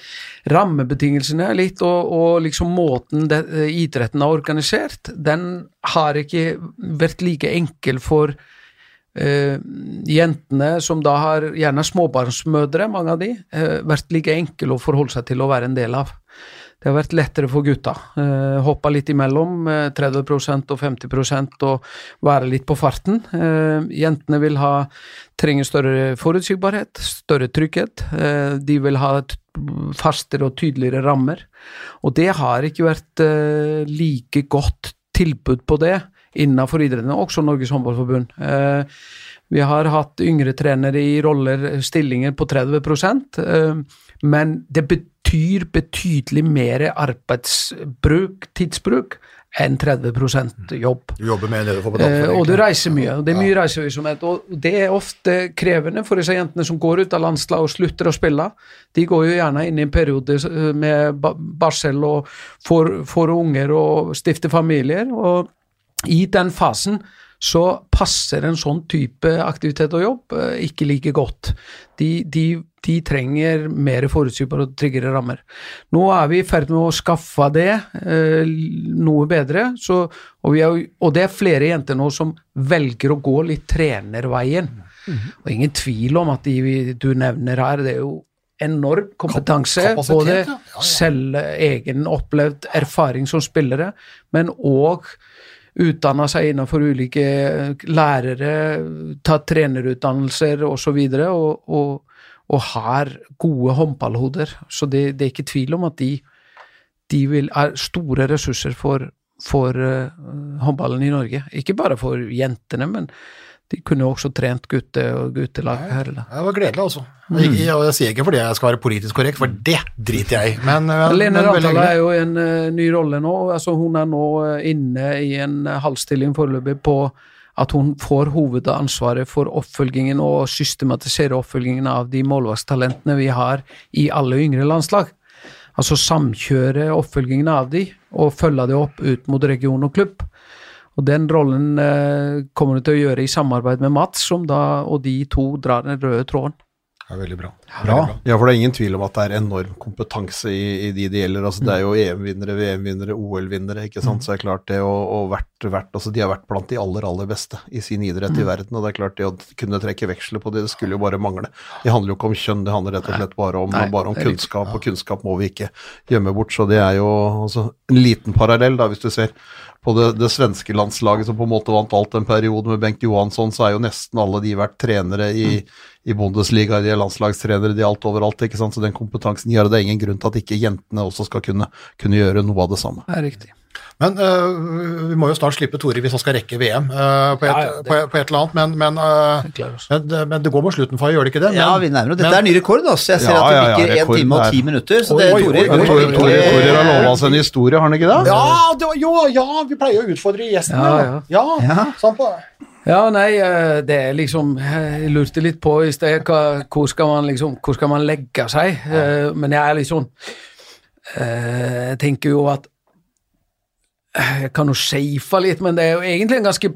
Rammebetingelsene litt, og, og liksom måten det, eh, idretten er organisert, den har ikke vært like enkel for Uh, jentene som da har gjerne småbarnsmødre, mange av de, uh, vært like enkle å forholde seg til å være en del av. det har vært lettere for gutta. Eh, hoppe litt imellom, eh, 30% og 50% og være litt på farten. Eh, jentene vil ha, trenger større forutsigbarhet, større trygghet. Eh, de vil ha fastere og tydeligere rammer. Og det har ikke vært eh, like godt tilbud på det innenfor idretten, også Norges Håndballforbund. Eh, vi har hatt yngre trenere i roller, stillinger på 30 eh, men det betyr betydelig mer arbeidsbruk, tidsbruk, enn 30 jobb. Du jobber med det du får betalt for. og du reiser mye, og det er mye reisevirksomhet. Og det er ofte krevende for disse jentene som går ut av landslag og slutter å spille. De går jo gjerne inn i en periode med barsel og får, får unger og stifter familier. Og i den fasen så passer en sånn type aktivitet og jobb eh, ikke like godt. De, de, de trenger mer forutsigbare og tryggere rammer. Nå er vi i ferd med å skaffe det eh, noe bedre, så, og, vi er, og det er flere jenter nå som velger å gå litt trenerveien. Og ingen tvil om at de du nevner her, det er jo enorm kompetanse, kapasitet, både. Ja, ja. selv egen opplevd erfaring som spillere, men òg utdanna seg innenfor ulike lærere, tatt trenerutdannelser osv. Og, så videre, og, og, og har gode håndballhoder. Så det, det er ikke tvil om at de, de vil, er store ressurser for, for eh, håndballen i Norge. Ikke bare for jentene, men de kunne jo også trent gutte og guttelag her. Da. Det var gledelig, altså. Mm. Jeg, jeg, jeg sier ikke fordi jeg skal være politisk korrekt, for det driter jeg i. Men, men, Lene Rantala er jo i en uh, ny rolle nå. altså Hun er nå eh, inne i en uh, halvstilling foreløpig på at hun får hovedansvaret for oppfølgingen og systematisere oppfølgingen av de målvaktstalentene vi har i alle yngre landslag. Altså samkjøre oppfølgingen av de, og følge det opp ut mot region og klubb. Og Den rollen eh, kommer du til å gjøre i samarbeid med Mats, som da, og de to drar den røde tråden. Ja, veldig bra. Bra. Ja, for det er ingen tvil om at det er enorm kompetanse i, i de det gjelder. Altså, det er jo EM-vinnere, VM-vinnere, OL-vinnere, ikke sant. Så det er klart det og, og vært, vært, altså, De har vært blant de aller, aller beste i sin idrett i verden. Og det er klart det å kunne trekke veksler på det, det skulle jo bare mangle. Det handler jo ikke om kjønn, det handler rett og slett bare om, Nei, bare om det er kunnskap, og kunnskap må vi ikke gjemme bort. Så det er jo altså, en liten parallell, da, hvis du ser på det, det svenske landslaget som på en måte vant alt en periode med Bengt Johansson, så er jo nesten alle de vært trenere i, i Bundesliga, de er landslagstrenere, de er alt overalt, ikke sant. Så den kompetansen gjør det, ingen grunn til at ikke jentene også skal kunne, kunne gjøre noe av det samme. Det er riktig. Men uh, vi må jo snart slippe Tore hvis han skal rekke VM uh, på, et, Ja, ja, det- på, på et eller annet, men, men, oss. men, det- men det går mot slutten for gjør det ikke det? Men, Ja, vi nærmer oss. Dette men- er ny rekord, altså. Jeg ser Ja, at det ja, ja, bikker 1 time og ti 10 minutter. Så det, er Tore, Tore, har lova oss en historie, har han ikke det? Ja, det var, jo, ja, vi pleier å utfordre gjestene. Ja, Ja, ja. Ja. sant på. Ja, nei, eh, det er liksom Jeg lurte litt på i sted hva, hvor, skal man liksom, hvor skal man legge seg? Eh, Men jeg er litt sånn eh, Jeg tenker jo at eh, Jeg kan jo safe litt, men det er jo egentlig en ganske,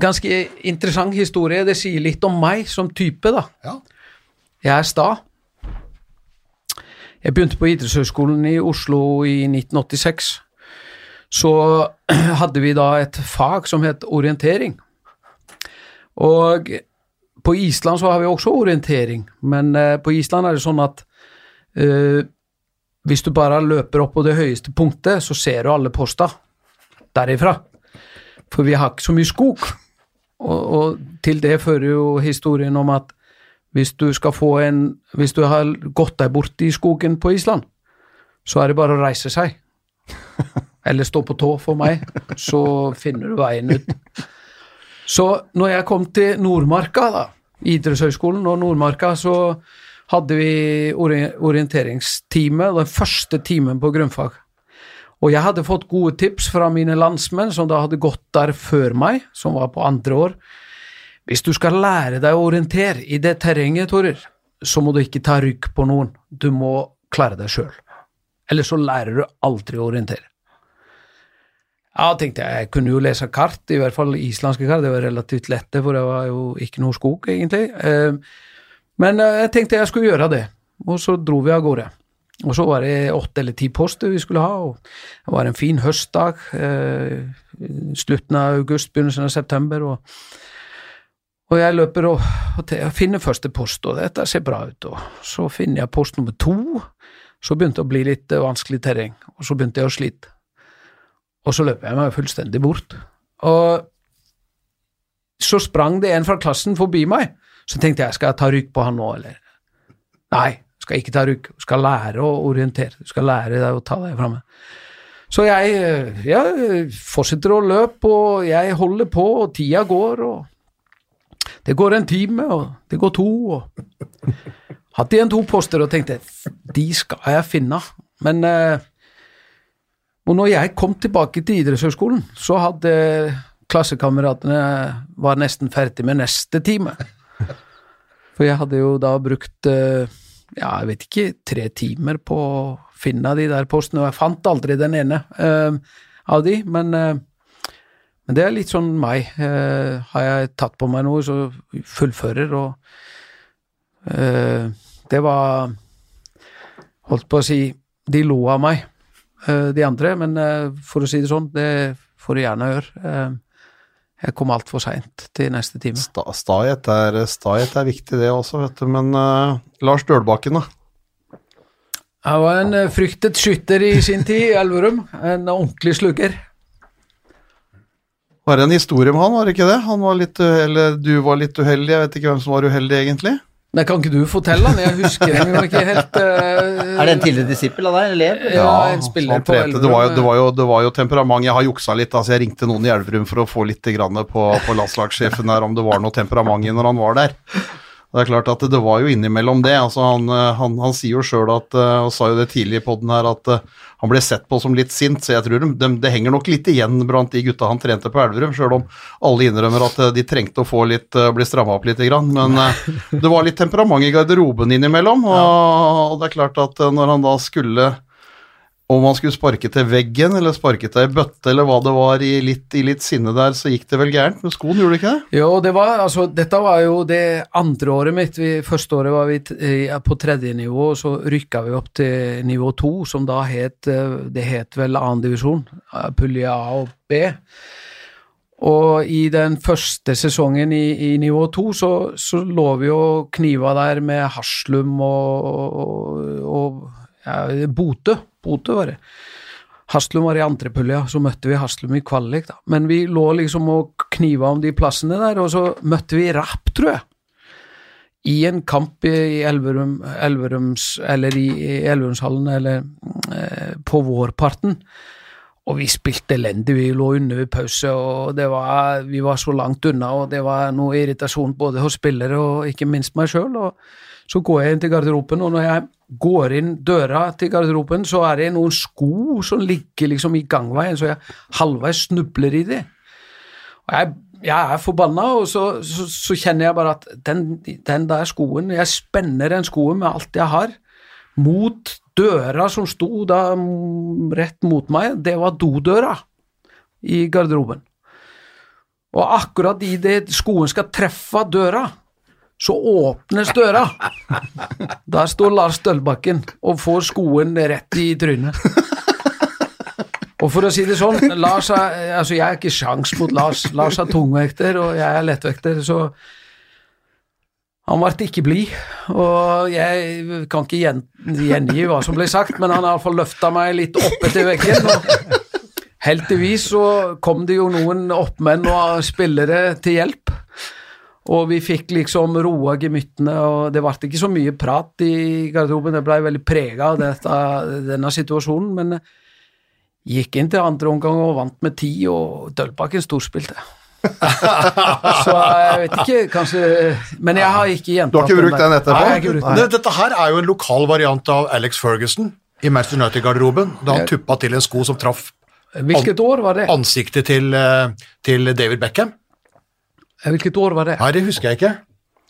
ganske interessant historie. Det sier litt om meg som type, da. Ja. Jeg er sta. Jeg begynte på idrettshøgskolen i Oslo i 1986. Så hadde vi da et fag som het orientering. Og på Island så har vi også orientering, men eh, på Island er det sånn at uh, hvis du bare løper opp på det høyeste punktet, så ser du alle posta derifra. For vi har ikke så mye skog. Og, og til det fører jo historien om at hvis du skal få en Hvis du har gått deg bort i skogen på Island, så er det bare å reise seg. Eller stå på tå for meg, så finner du veien ut. Så når jeg kom til Nordmarka, da, idrettshøgskolen og Nordmarka, så hadde vi ori- orienteringstime, den første timen på grunnfag. Og jeg hadde fått gode tips fra mine landsmenn som da hadde gått der før meg, som var på andre år. Hvis du skal lære deg å orientere i det terrenget, Torer, så må du ikke ta rygg på noen. Du må klare deg sjøl. Eller så lærer du aldri å orientere. Ja, tenkte jeg, jeg kunne jo lese kart, i hvert fall islandske kart, det var relativt lette, for det var jo ikke noe skog, egentlig. Eh, Men eh, jeg tenkte jeg skulle gjøre det, og så dro vi av gårde. Og så var det åtte eller ti poster vi skulle ha, og det var en fin høstdag, eh, slutten av august, begynnelsen av september, og, og jeg løper og, og til, jeg finner første post, og dette ser bra ut, og så finner jeg post nummer to, Så begynte det å bli litt eh, vanskelig terreng, og så begynte jeg å slite. Og så løper jeg meg fullstendig bort. Og så sprang det en fra klassen forbi meg. Så tenkte jeg, skal jeg ta rygg på han nå, eller? Nei, skal ikke ta rygg. Du skal lære å orientere. Du skal lære deg å ta deg framme. Så jeg, eh, jeg fortsetter å løpe, og jeg holder på, og tida går, og det går en time, og det går to, og Hadde igjen to poster og tenkte de skal jeg finne. Men eh, og når jeg kom tilbake til idrettshøyskolen, så hadde klassekameratene var nesten ferdig med neste time. For jeg hadde jo da brukt eh, ja, jeg vet ikke, tre timer på å finne de der postene, og jeg fant aldri den ene uh, av de, men, uh, men det er litt sånn meg. Eh, har jeg tatt på meg noe, så fullfører, og det var Holdt på å si De lo av meg, de andre, men for å si det sånn, det får du gjerne gjøre. Eh, jeg kom altfor seint til neste time. Sta, stahet, er, stahet er viktig, det også, vet du. Men uh, Lars Dølbakken, da? Jeg var en eh, fryktet skytter i sin tid i Elverum. En ordentlig slugger. Var det en historie med han, var det ikke det? Han var litt, uheldig, eller du var litt uheldig, jeg vet ikke hvem som var uheldig, egentlig? Nei, kan ikke du fortelle han? Jeg husker den jo ikke helt uh, Er det en tidligere disippel av deg, elev? Ja, en spiller på trente. Det var, jo, det, var jo, det var jo temperament. Jeg har juksa litt. altså Jeg ringte noen i Elverum for å få litt grann på, på landslagssjefen der, om det var noe temperament i når han var der. Det er klart at det var jo innimellom det. altså Han, eh, han, han sier jo sjøl at, eh, og sa jo det tidlig i poden her, at eh, han ble sett på som litt sint, så jeg tror de, de, det henger nok litt igjen blant de gutta han trente på Elverum, sjøl om alle innrømmer at de trengte å få litt, bli stramma opp litt. Men det var litt temperament i garderoben innimellom, og, og det er klart at når han da skulle om han skulle sparke til veggen eller sparke til ei bøtte eller hva det var i litt, i litt sinne der, så gikk det vel gærent med skoen, gjorde det ikke det? Jo, det var, altså, dette var jo det andre året mitt. Vi, første året var vi eh, på tredje nivå, og så rykka vi opp til nivå to, som da het eh, Det het vel annendivisjon, pulje A og B. Og i den første sesongen i, i nivå to, så, så lå vi jo kniva der med Haslum og, og, og ja, Bote. Bote var det. Haslum var i andre pulja, så møtte vi Haslum i kvalik, da. Men vi lå liksom og kniva om de plassene der, og så møtte vi Rapp, tror jeg. I en kamp i Elverum, Elverums, eller i, Elverumshallen, eller eh, på vårparten. Og vi spilte elendig, vi lå under ved pause, og det var, vi var så langt unna, og det var noe irritasjon både hos spillere og ikke minst meg sjøl. Så går jeg inn til garderoben, og når jeg går inn døra til garderoben, så er det noen sko som ligger liksom i gangveien, så jeg halvveis snubler i de. Og jeg, jeg er forbanna, og så, så, så kjenner jeg bare at den, den der skoen Jeg spenner den skoen med alt jeg har, mot døra som sto da mm, rett mot meg. Det var dodøra i garderoben. Og akkurat idet skoen skal treffe døra, så åpnes døra. Der står Lars Dølbakken og får skoen rett i trynet. Og for å si det sånn, Lars er, altså jeg er ikke sjans mot Lars. Lars er tungvekter, og jeg er lettvekter, så han ble ikke blid. Og jeg kan ikke gjen, gjengi hva som ble sagt, men han har iallfall løfta meg litt opp etter veggen. Og heldigvis så kom det jo noen oppmenn og spillere til hjelp. Og vi fikk liksom roa gemyttene, og det ble ikke så mye prat i garderoben. Det ble veldig prega av dette, denne situasjonen, men gikk inn til andre omgang og vant med ti, og Dølbakken storspilte. så jeg vet ikke, kanskje Men jeg har ikke gjentatt Du har ikke brukt den etterpå? Nei, jeg har ikke brukt den. Det- Dette her er jo en lokal variant av Alex Ferguson i Manchester United-garderoben, da han tuppa til en sko som traff Hvilket år var det? ansiktet til, eh, til David Beckham. Hvilket år var det? Nei, det husker jeg ikke.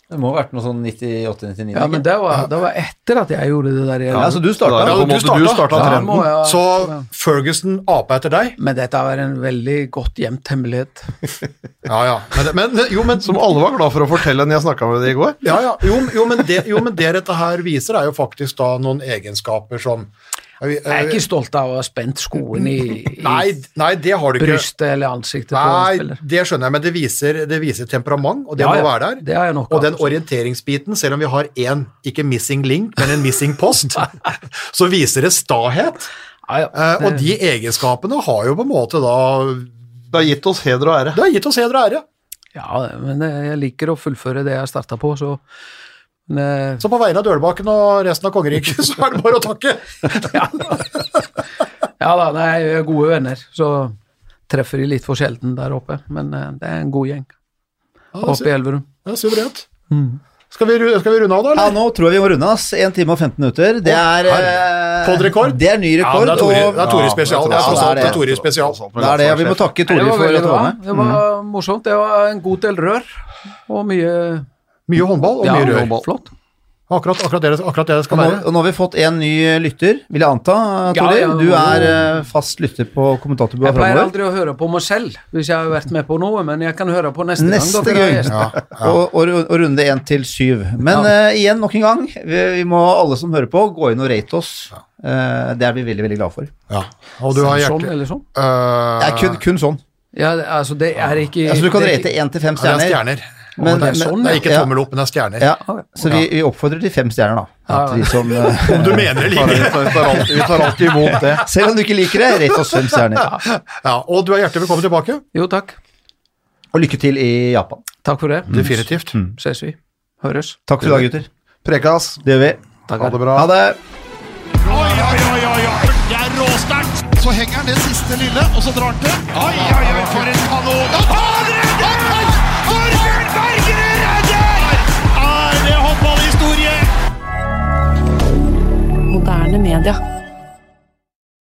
Det må ha vært noe sånn 98-99. Ja, men det var, det var etter at jeg gjorde det der. Ja, så du starta? Ja, du starta. du starta Ja, trenden. må jeg- Så. Ferguson apa etter deg. Men dette var en veldig godt gjemt hemmelighet. Ja, ja. Men, men, jo, men, Som alle var glad for å fortelle når jeg snakka med deg i går. ja, ja. Jo, jo, men det, jo, men det dette her viser, er jo faktisk da noen egenskaper som Jeg er ikke stolt av å ha spent skoen i, i Nei, nei, det har du ikke. brystet eller ansiktet på en Nei, spiller. det skjønner jeg, men det viser, det viser temperament, og det Ja, må være der. det har jeg nok og den orienteringsbiten, selv om vi har én, ikke missing link, men en missing post, så viser det stahet. Ja, ja, det... og de egenskapene har jo på en måte da Det har gitt oss heder og ære. Det har gitt oss heder og ære. Ja, men eh, jeg liker å fullføre det jeg starta på, så men, eh, Så på vegne av Dølbakken og resten av kongeriket, så er det bare å takke. Ja da, nei, vi er gode venner, så treffer de litt for sjelden der oppe, men eh, det er en god gjeng Ja, oppe i Elverum. Ja, suverent. Mm. Skal, vi, skal vi runde av, da? Ja, nå tror jeg vi må runde, av. 1 time og 15 minutter. Det er eh, Podrekord? Det er ny rekord. og det er Tore spesial. Det er Ja, det er det det. Tore spesial. det er det. Vi må takke Tore for at du var med. Det var morsomt. Det var en god del rør, og mye Mye håndball og ja, mye rør. Flott. Akkurat, akkurat, det, akkurat det det Og skal nå, være. og nå har vi fått en ny lytter, vil jeg anta. Ja, ja, du er eh, fast lytter på kommentatorbua Jeg pleier aldri å høre på meg selv hvis jeg har vært med på noe, men jeg kan høre på neste, Neste gang. gang. Ja, ja. Og, og, og runde én til syv. Men uh, igjen, nok en gang, vi, vi må alle som hører på, gå inn og rate oss. Uh, det er vi veldig veldig glad for. Ja. Og du har Sånn eller sånn. Uh, Det kun, kun sånn. Ja, altså, det er ikke Altså, du kan rate én til fem ja, det er stjerner. Men, det er men- sånn, Det er ikke tommel opp, men det er stjerner. Ja, så vi, vi oppfordrer til fem stjerner, da. Ja, vi som, eh, Om du mener det Vi like. tar, vi tar alltid, imot det. selv om du ikke liker det, rett oss fem stjerner. Ja, og du er hjertelig velkommen tilbake. Jo, takk. Og lykke til i Japan. Takk for det. Definitivt. Ses vi. Høres. Takk for i dag, gutter. Prekas. Det gjør vi. Ha det bra. Ha det. Oi, oi, oi, oi. Det er råsterkt. Så henger han det siste lille, og så drar han til. Oi, oi, oi, for en moderne media.